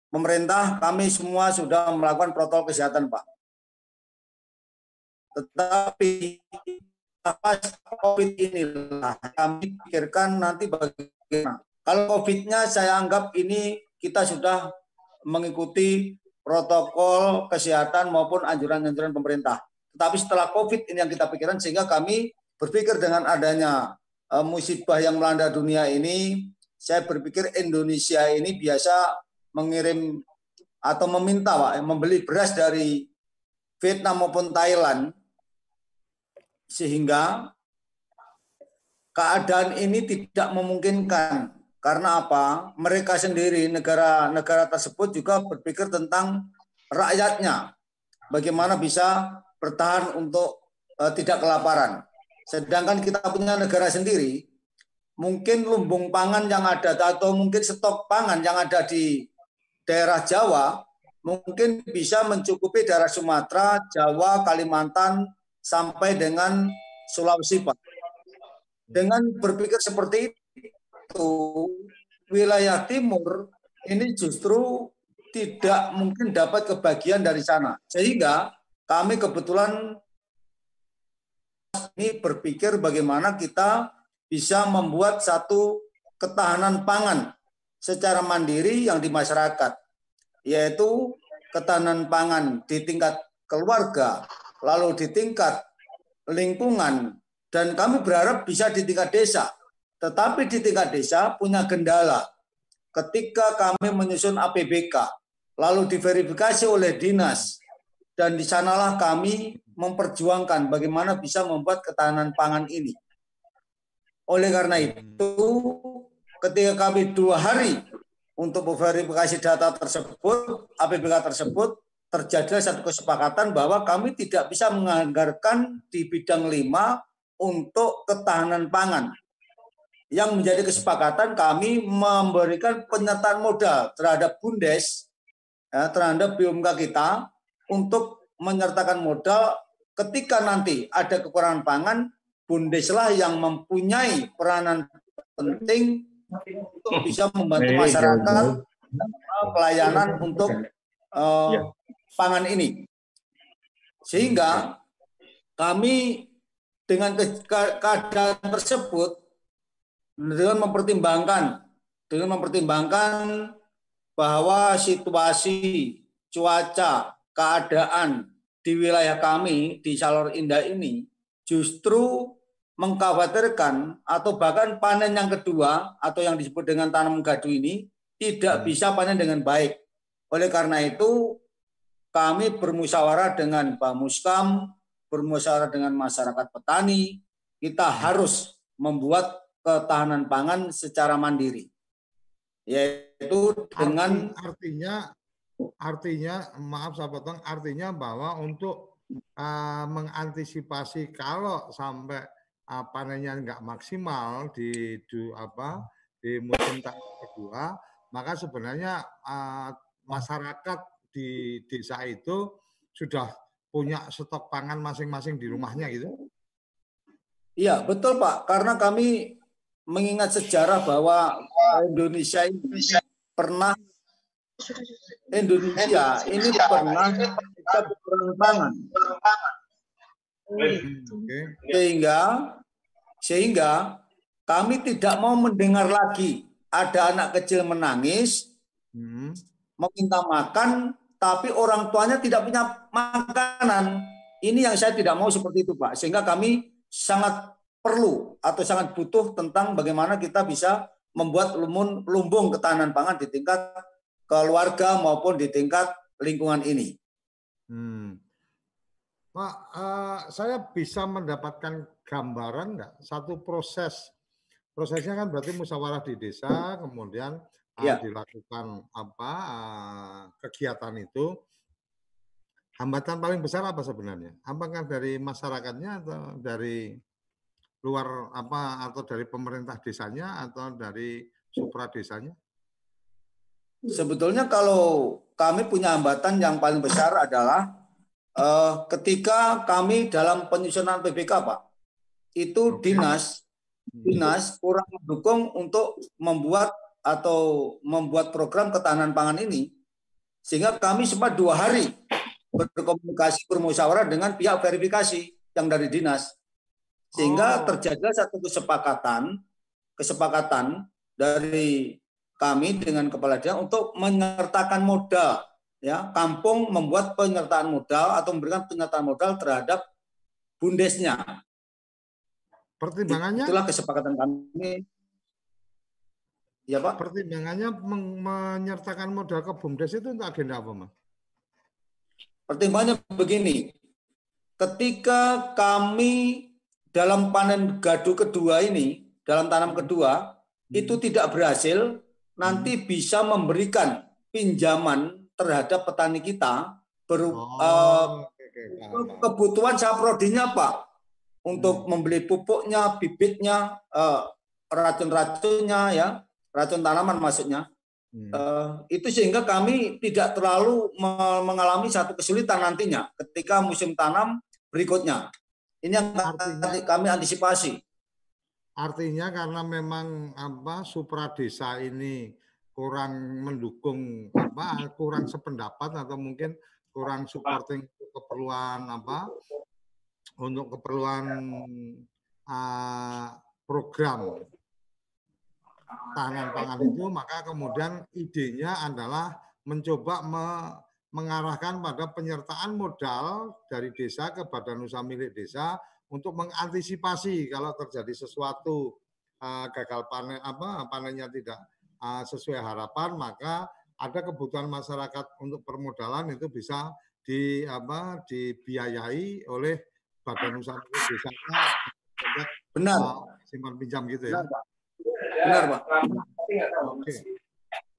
pemerintah, kami semua sudah melakukan protokol kesehatan, Pak. Tetapi pas COVID inilah kami pikirkan nanti bagaimana. Kalau COVID-nya saya anggap ini kita sudah mengikuti protokol kesehatan maupun anjuran-anjuran pemerintah. Tetapi setelah COVID ini yang kita pikirkan sehingga kami berpikir dengan adanya musibah yang melanda dunia ini, saya berpikir Indonesia ini biasa mengirim atau meminta Pak, membeli beras dari Vietnam maupun Thailand sehingga keadaan ini tidak memungkinkan karena apa? Mereka sendiri negara-negara tersebut juga berpikir tentang rakyatnya. Bagaimana bisa bertahan untuk uh, tidak kelaparan. Sedangkan kita punya negara sendiri, mungkin lumbung pangan yang ada atau mungkin stok pangan yang ada di daerah Jawa mungkin bisa mencukupi daerah Sumatera, Jawa, Kalimantan sampai dengan Sulawesi Pak. Dengan berpikir seperti itu, wilayah timur ini justru tidak mungkin dapat kebagian dari sana. Sehingga kami kebetulan ini berpikir bagaimana kita bisa membuat satu ketahanan pangan secara mandiri yang di masyarakat, yaitu ketahanan pangan di tingkat keluarga, lalu di tingkat lingkungan, dan kami berharap bisa di tingkat desa. Tetapi di tingkat desa punya kendala. Ketika kami menyusun APBK, lalu diverifikasi oleh dinas, dan di sanalah kami memperjuangkan bagaimana bisa membuat ketahanan pangan ini oleh karena hmm. itu, ketika kami dua hari untuk memverifikasi data tersebut, APBK tersebut, terjadi satu kesepakatan bahwa kami tidak bisa menganggarkan di bidang lima untuk ketahanan pangan. Yang menjadi kesepakatan kami memberikan penyertaan modal terhadap Bundes, ya, terhadap BUMK kita, untuk menyertakan modal ketika nanti ada kekurangan pangan, Bundeslah yang mempunyai peranan penting untuk bisa membantu masyarakat pelayanan untuk uh, pangan ini. Sehingga kami dengan keadaan tersebut dengan mempertimbangkan dengan mempertimbangkan bahwa situasi cuaca keadaan di wilayah kami di Salor Indah ini justru mengkhawatirkan atau bahkan panen yang kedua atau yang disebut dengan tanam gadu ini tidak hmm. bisa panen dengan baik. Oleh karena itu kami bermusyawarah dengan Pak Muskam, bermusyawarah dengan masyarakat petani, kita harus membuat ketahanan pangan secara mandiri. Yaitu dengan artinya artinya maaf saya potong artinya bahwa untuk uh, mengantisipasi kalau sampai uh, panennya nggak maksimal di, di apa di musim tanam kedua, maka sebenarnya uh, masyarakat di desa itu sudah punya stok pangan masing-masing di rumahnya gitu. Iya, betul Pak. Karena kami mengingat sejarah bahwa Indonesia ini pernah Indonesia ini pernah kita pangan. Sehingga sehingga kami tidak mau mendengar lagi ada anak kecil menangis, hmm. meminta makan, tapi orang tuanya tidak punya makanan. Ini yang saya tidak mau seperti itu, Pak. Sehingga kami sangat perlu atau sangat butuh tentang bagaimana kita bisa membuat lumbung, lumbung ketahanan pangan di tingkat keluarga maupun di tingkat lingkungan ini. Hmm. Pak, uh, saya bisa mendapatkan gambaran enggak satu proses prosesnya kan berarti musyawarah di desa kemudian uh, ya. dilakukan apa uh, kegiatan itu hambatan paling besar apa sebenarnya? Apakah dari masyarakatnya atau dari luar apa atau dari pemerintah desanya atau dari supra desanya? Sebetulnya kalau kami punya hambatan yang paling besar adalah uh, ketika kami dalam penyusunan PBK Pak itu dinas dinas kurang mendukung untuk membuat atau membuat program ketahanan pangan ini sehingga kami sempat dua hari berkomunikasi bermusyawarah dengan pihak verifikasi yang dari dinas. Sehingga oh. terjadi satu kesepakatan kesepakatan dari kami dengan kepala dinas untuk menyertakan modal ya kampung membuat penyertaan modal atau memberikan penyertaan modal terhadap bundesnya. Pertimbangannya? Itulah kesepakatan kami. Ya Pak. Pertimbangannya menyertakan modal ke bumdes itu untuk agenda apa Mas? Pertimbangannya begini. Ketika kami dalam panen gadu kedua ini, dalam tanam kedua, hmm. itu tidak berhasil, nanti hmm. bisa memberikan pinjaman terhadap petani kita ber, oh, uh, okay, kebutuhan saprodinya Pak untuk hmm. membeli pupuknya, bibitnya, uh, racun-racunnya ya, racun tanaman maksudnya. Hmm. Uh, itu sehingga kami tidak terlalu mengalami satu kesulitan nantinya ketika musim tanam berikutnya. Ini yang artinya, kami antisipasi. Artinya karena memang apa supra desa ini kurang mendukung apa kurang sependapat atau mungkin kurang supporting keperluan apa untuk keperluan uh, program tahanan pangan itu maka kemudian idenya adalah mencoba me, mengarahkan pada penyertaan modal dari desa ke badan usaha milik desa untuk mengantisipasi kalau terjadi sesuatu uh, gagal panen apa panennya tidak uh, sesuai harapan maka ada kebutuhan masyarakat untuk permodalan itu bisa di apa dibiayai oleh badan usaha desanya benar. Uh, simpan pinjam gitu ya? Benar pak. Oke.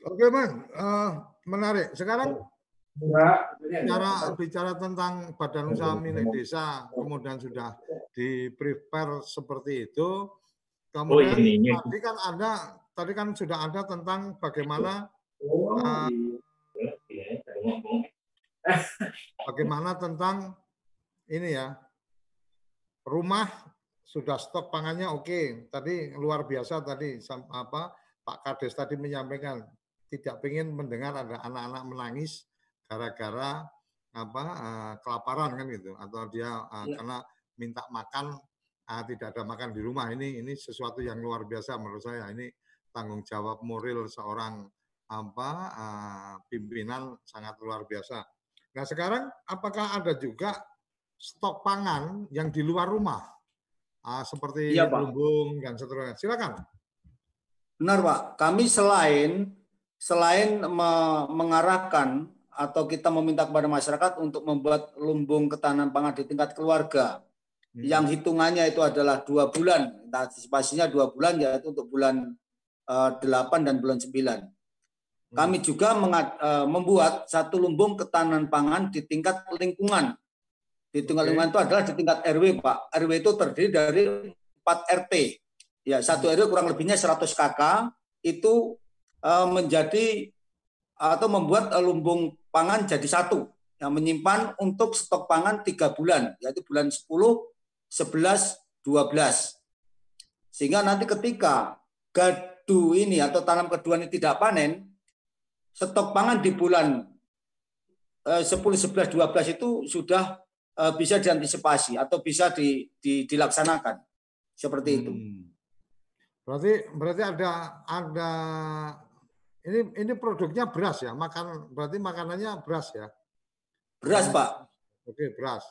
Oke bang. Uh, menarik. Sekarang bicara bicara tentang badan usaha milik desa kemudian sudah di prepare seperti itu. Kemudian oh, ini, ini. tadi kan ada tadi kan sudah ada tentang bagaimana uh, [laughs] bagaimana tentang ini ya rumah sudah stok pangannya oke. Okay. tadi luar biasa tadi apa Pak Kades tadi menyampaikan tidak ingin mendengar ada anak-anak menangis gara-gara apa uh, kelaparan kan gitu atau dia uh, ya. karena minta makan uh, tidak ada makan di rumah ini ini sesuatu yang luar biasa menurut saya ini tanggung jawab moral seorang apa uh, pimpinan sangat luar biasa. Nah sekarang apakah ada juga stok pangan yang di luar rumah uh, seperti ya, lumbung dan seterusnya? Silakan. Benar Pak, kami selain selain me mengarahkan atau kita meminta kepada masyarakat untuk membuat lumbung ketahanan pangan di tingkat keluarga hmm. yang hitungannya itu adalah dua bulan, antisipasinya dua bulan yaitu untuk bulan 8 eh, dan bulan 9. Hmm. Kami juga mengat, uh, membuat satu lumbung ketahanan pangan di tingkat lingkungan. Di tingkat okay. lingkungan itu adalah di tingkat RW, Pak. RW itu terdiri dari 4 RT. Ya, satu RW kurang lebihnya 100 KK itu uh, menjadi atau membuat uh, lumbung pangan jadi satu yang menyimpan untuk stok pangan tiga bulan, yaitu bulan 10, 11, 12. Sehingga nanti ketika gadu ini atau tanam kedua ini tidak panen, stok pangan di bulan 10, 11, 12 itu sudah eh, bisa diantisipasi atau bisa di, di, dilaksanakan seperti itu. Hmm. Berarti berarti ada ada ini ini produknya beras ya, makan berarti makanannya beras ya. Beras, Pak. Oke, beras.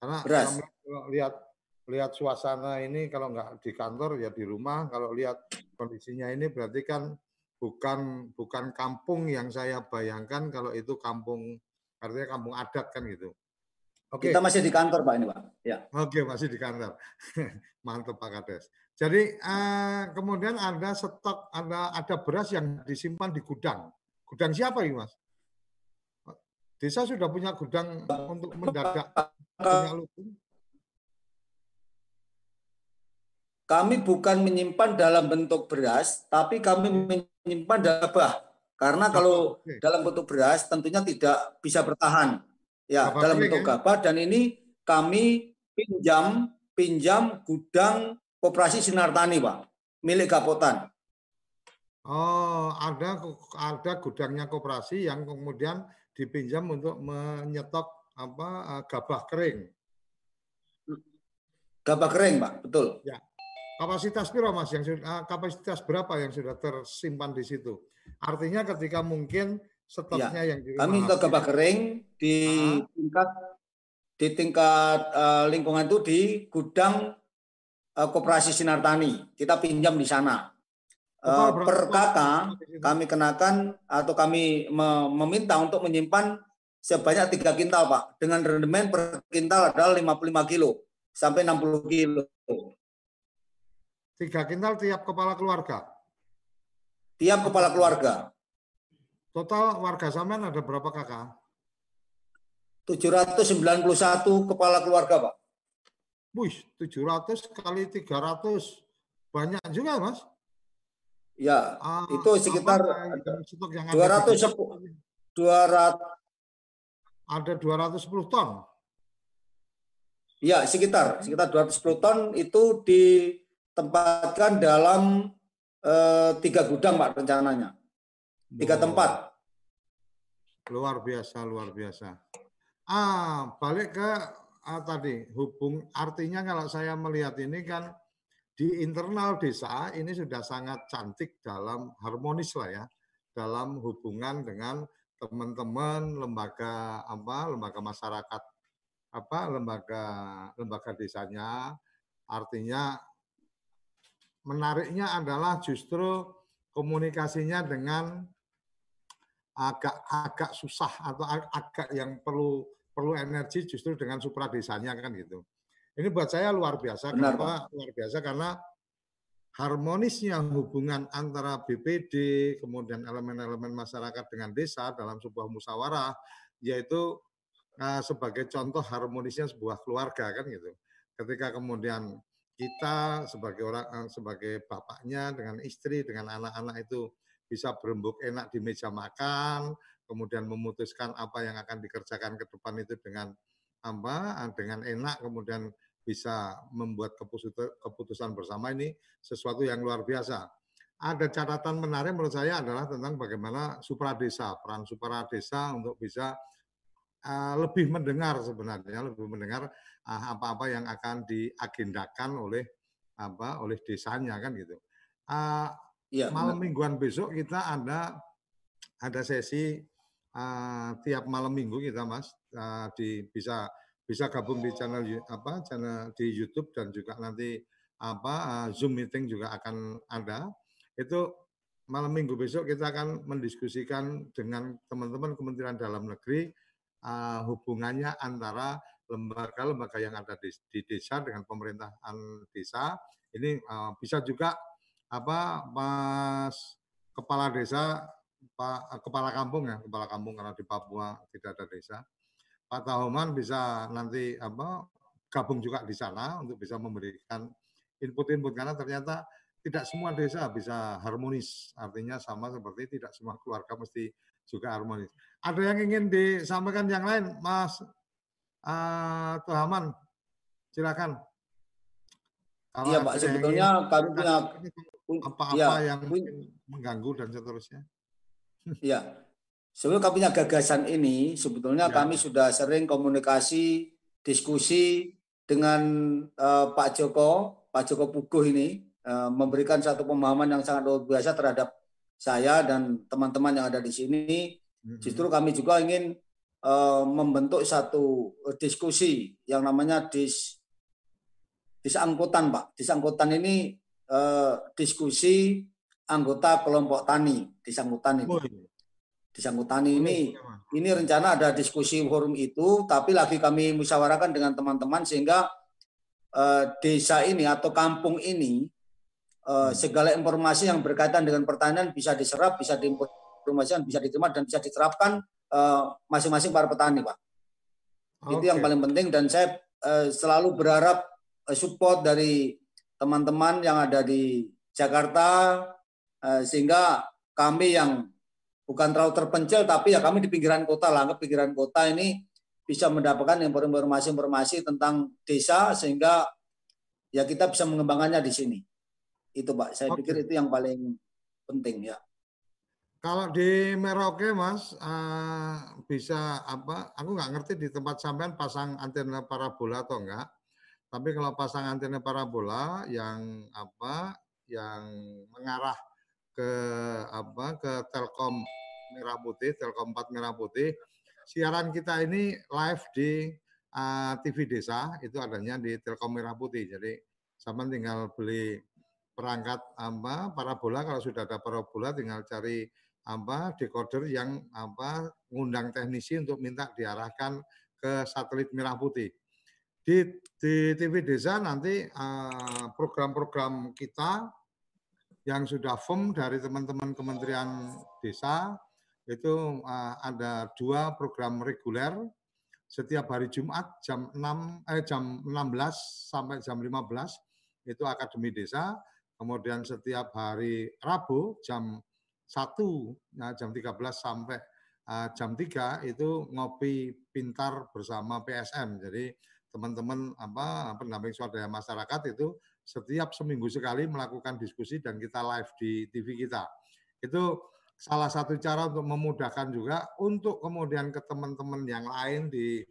Karena beras. kalau lihat lihat suasana ini kalau nggak di kantor ya di rumah kalau lihat kondisinya ini berarti kan bukan bukan kampung yang saya bayangkan kalau itu kampung artinya kampung adat kan gitu. Oke. Kita masih di kantor Pak ini Pak. Ya. Oke masih di kantor. [laughs] Mantap Pak Kades. Jadi eh, kemudian ada stok ada ada beras yang disimpan di gudang. Gudang siapa ini Mas? Desa sudah punya gudang untuk mendadak punya lutung. kami bukan menyimpan dalam bentuk beras, tapi kami menyimpan dalam gabah. Karena kalau dalam bentuk beras tentunya tidak bisa bertahan. Ya, gabah dalam bentuk kan? gabah dan ini kami pinjam pinjam gudang Koperasi Sinar Tani, Pak, milik Gapotan. Oh, ada ada gudangnya koperasi yang kemudian dipinjam untuk menyetok apa eh, gabah kering. Gabah kering, Pak, betul. Ya. Kapasitas piro Mas yang sudah ah, kapasitas berapa yang sudah tersimpan di situ? Artinya ketika mungkin stoknya ya, yang di kami stok gabah kering di tingkat di tingkat uh, lingkungan itu di gudang Koperasi Sinar Tani. Kita pinjam di sana. Uh, per kakak kami kenakan atau kami meminta untuk menyimpan sebanyak tiga kintal Pak dengan rendemen per kintal adalah 55 kilo sampai 60 kilo. Tiga kintal tiap kepala keluarga? Tiap kepala keluarga. Total warga Samen ada berapa kakak? 791 kepala keluarga, Pak. Wih, 700 kali 300. Banyak juga, Mas. Ya, uh, itu sekitar dua ratus dua ratus ada 210 ton. Ya, sekitar sekitar 210 ton itu ditempatkan dalam eh, tiga gudang, Pak, rencananya. Tiga oh. tempat. Luar biasa, luar biasa. Ah, balik ke ah, tadi hubung artinya kalau saya melihat ini kan di internal desa ini sudah sangat cantik dalam harmonis lah ya dalam hubungan dengan teman-teman lembaga apa lembaga masyarakat apa lembaga lembaga desanya. Artinya menariknya adalah justru komunikasinya dengan agak agak susah atau agak yang perlu perlu energi justru dengan supra desanya kan gitu ini buat saya luar biasa. Benar, Kenapa luar biasa? Karena harmonisnya hubungan antara BPD, kemudian elemen-elemen masyarakat dengan desa dalam sebuah musyawarah, yaitu uh, sebagai contoh harmonisnya sebuah keluarga kan gitu. Ketika kemudian kita sebagai orang uh, sebagai bapaknya dengan istri dengan anak-anak itu bisa berembuk enak di meja makan, kemudian memutuskan apa yang akan dikerjakan ke depan itu dengan apa dengan enak kemudian bisa membuat keputusan bersama ini sesuatu yang luar biasa. Ada catatan menarik menurut saya adalah tentang bagaimana supradesa, peran supradesa untuk bisa uh, lebih mendengar sebenarnya, lebih mendengar uh, apa-apa yang akan diagendakan oleh apa oleh desanya kan gitu. Uh, ya, malam benar. mingguan besok kita ada ada sesi uh, tiap malam minggu kita mas uh, di bisa bisa gabung di channel apa channel di YouTube dan juga nanti apa Zoom meeting juga akan ada. Itu malam Minggu besok kita akan mendiskusikan dengan teman-teman Kementerian Dalam Negeri uh, hubungannya antara lembaga-lembaga yang ada di, di desa dengan pemerintahan desa. Ini uh, bisa juga apa Mas kepala desa Pak kepala kampung ya, kepala kampung karena di Papua tidak ada desa Pak Tahoman bisa nanti apa gabung juga di sana untuk bisa memberikan input-input karena ternyata tidak semua desa bisa harmonis. Artinya sama seperti tidak semua keluarga mesti juga harmonis. Ada yang ingin disampaikan yang lain, Mas uh, Tuhaman? Silakan. iya Pak, sebetulnya kami punya apa-apa ya, yang mengganggu dan seterusnya. [laughs] Iya, Sebelum kami punya gagasan ini, sebetulnya ya. kami sudah sering komunikasi, diskusi dengan uh, Pak Joko, Pak Joko Puguh ini uh, memberikan satu pemahaman yang sangat luar biasa terhadap saya dan teman-teman yang ada di sini. Justru kami juga ingin uh, membentuk satu diskusi yang namanya dis disangkutan, Pak. Disangkutan ini uh, diskusi anggota kelompok tani. Oh, iya di Sangkutani ini. Ini rencana ada diskusi forum itu tapi lagi kami musyawarahkan dengan teman-teman sehingga uh, desa ini atau kampung ini uh, segala informasi yang berkaitan dengan pertanian bisa diserap bisa diinformasikan bisa diterima dan bisa diterapkan eh, masing-masing uh, para petani pak. Okay. itu yang paling penting dan saya uh, selalu berharap support dari teman-teman yang ada di Jakarta sehingga kami yang bukan terlalu terpencil tapi ya kami di pinggiran kota lah. Ke pinggiran kota ini bisa mendapatkan informasi-informasi tentang desa sehingga ya kita bisa mengembangkannya di sini. Itu pak. Saya Oke. pikir itu yang paling penting ya. Kalau di Merauke mas uh, bisa apa aku nggak ngerti di tempat sampean pasang antena parabola atau enggak tapi kalau pasang antena parabola yang apa yang mengarah ke apa ke Telkom Merah Putih, Telkom 4 Merah Putih. Siaran kita ini live di uh, ah, TV Desa, itu adanya di Telkom Merah Putih. Jadi sama tinggal beli perangkat apa parabola kalau sudah ada parabola tinggal cari apa decoder yang apa ngundang teknisi untuk minta diarahkan ke satelit merah putih. Di, di TV Desa nanti ah, program-program uh, kita yang sudah firm dari teman-teman Kementerian Desa itu uh, ada dua program reguler setiap hari Jumat jam 6 eh jam 16 sampai jam 15 itu Akademi Desa kemudian setiap hari Rabu jam 1, nah jam 13 sampai uh, jam 3 itu ngopi pintar bersama PSM. Jadi teman-teman apa pendamping swadaya masyarakat itu setiap seminggu sekali melakukan diskusi dan kita live di TV kita. Itu salah satu cara untuk memudahkan juga untuk kemudian ke teman-teman yang lain di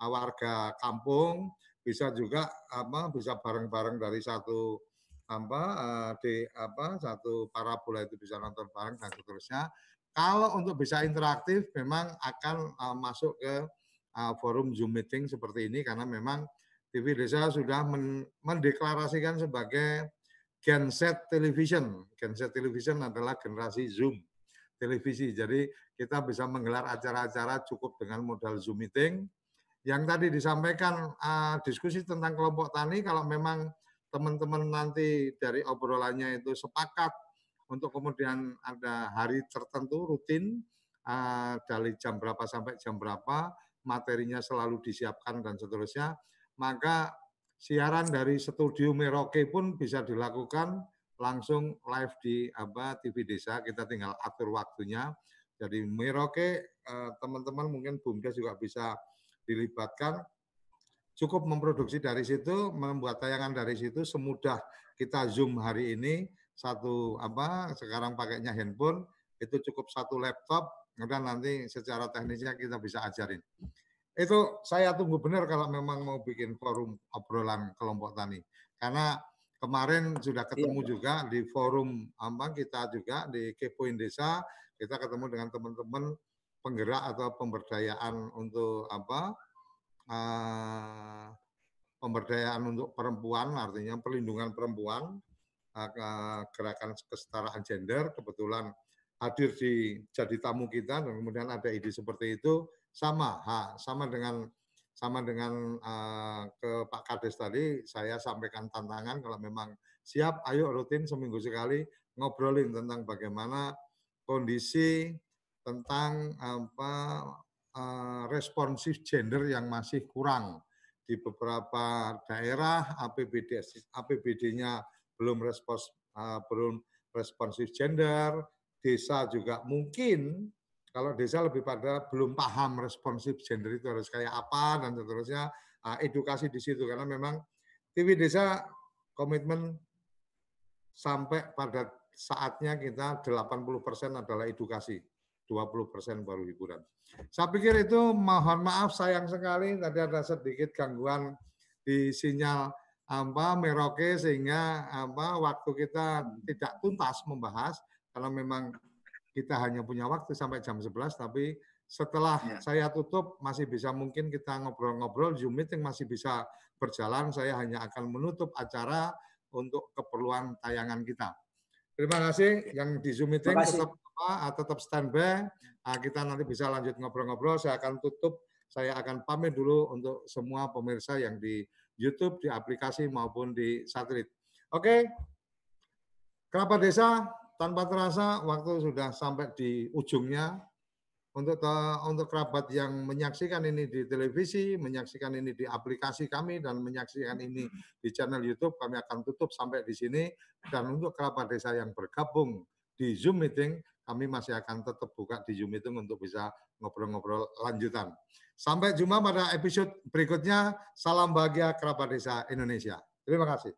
warga kampung bisa juga apa bisa bareng-bareng dari satu apa eh, di apa satu parabola itu bisa nonton bareng dan seterusnya. Kalau untuk bisa interaktif memang akan uh, masuk ke uh, forum Zoom meeting seperti ini karena memang TV Desa sudah men mendeklarasikan sebagai genset television. Genset television adalah generasi Zoom televisi. Jadi kita bisa menggelar acara-acara cukup dengan modal Zoom meeting. Yang tadi disampaikan uh, diskusi tentang kelompok tani, kalau memang teman-teman nanti dari obrolannya itu sepakat untuk kemudian ada hari tertentu rutin uh, dari jam berapa sampai jam berapa materinya selalu disiapkan dan seterusnya maka siaran dari studio Merauke pun bisa dilakukan langsung live di apa TV Desa. Kita tinggal atur waktunya. Jadi Merauke eh, teman-teman mungkin Bumdes juga bisa dilibatkan. Cukup memproduksi dari situ, membuat tayangan dari situ semudah kita zoom hari ini. Satu apa sekarang pakainya handphone itu cukup satu laptop kemudian nanti secara teknisnya kita bisa ajarin. Itu saya tunggu benar kalau memang mau bikin forum obrolan kelompok tani. Karena kemarin sudah ketemu iya. juga di forum apa kita juga di Kepoin Desa, kita ketemu dengan teman-teman penggerak atau pemberdayaan untuk apa uh, pemberdayaan untuk perempuan, artinya perlindungan perempuan, uh, gerakan kesetaraan gender, kebetulan hadir di jadi tamu kita dan kemudian ada ide seperti itu sama ha, sama dengan sama dengan uh, ke Pak Kades tadi saya sampaikan tantangan kalau memang siap ayo rutin seminggu sekali ngobrolin tentang bagaimana kondisi tentang apa uh, responsif gender yang masih kurang di beberapa daerah APBD APBD-nya belum respons uh, belum responsif gender, desa juga mungkin kalau desa lebih pada belum paham responsif gender itu harus kayak apa dan seterusnya uh, edukasi di situ karena memang TV desa komitmen sampai pada saatnya kita 80% adalah edukasi. 20% baru hiburan. Saya pikir itu mohon maaf sayang sekali tadi ada sedikit gangguan di sinyal apa Merauke sehingga apa waktu kita tidak tuntas membahas karena memang kita hanya punya waktu sampai jam 11 tapi setelah ya. saya tutup masih bisa mungkin kita ngobrol-ngobrol Zoom meeting masih bisa berjalan saya hanya akan menutup acara untuk keperluan tayangan kita. Terima kasih yang di Zoom meeting tetap apa, ah, tetap standby. Nah, kita nanti bisa lanjut ngobrol-ngobrol. Saya akan tutup. Saya akan pamit dulu untuk semua pemirsa yang di YouTube, di aplikasi maupun di satelit. Oke, kerabat desa tanpa terasa waktu sudah sampai di ujungnya. Untuk untuk kerabat yang menyaksikan ini di televisi, menyaksikan ini di aplikasi kami dan menyaksikan ini di channel YouTube, kami akan tutup sampai di sini. Dan untuk kerabat desa yang bergabung di Zoom meeting, kami masih akan tetap buka di Zoom itu untuk bisa ngobrol-ngobrol lanjutan. Sampai jumpa pada episode berikutnya. Salam bahagia kerabat desa Indonesia. Terima kasih.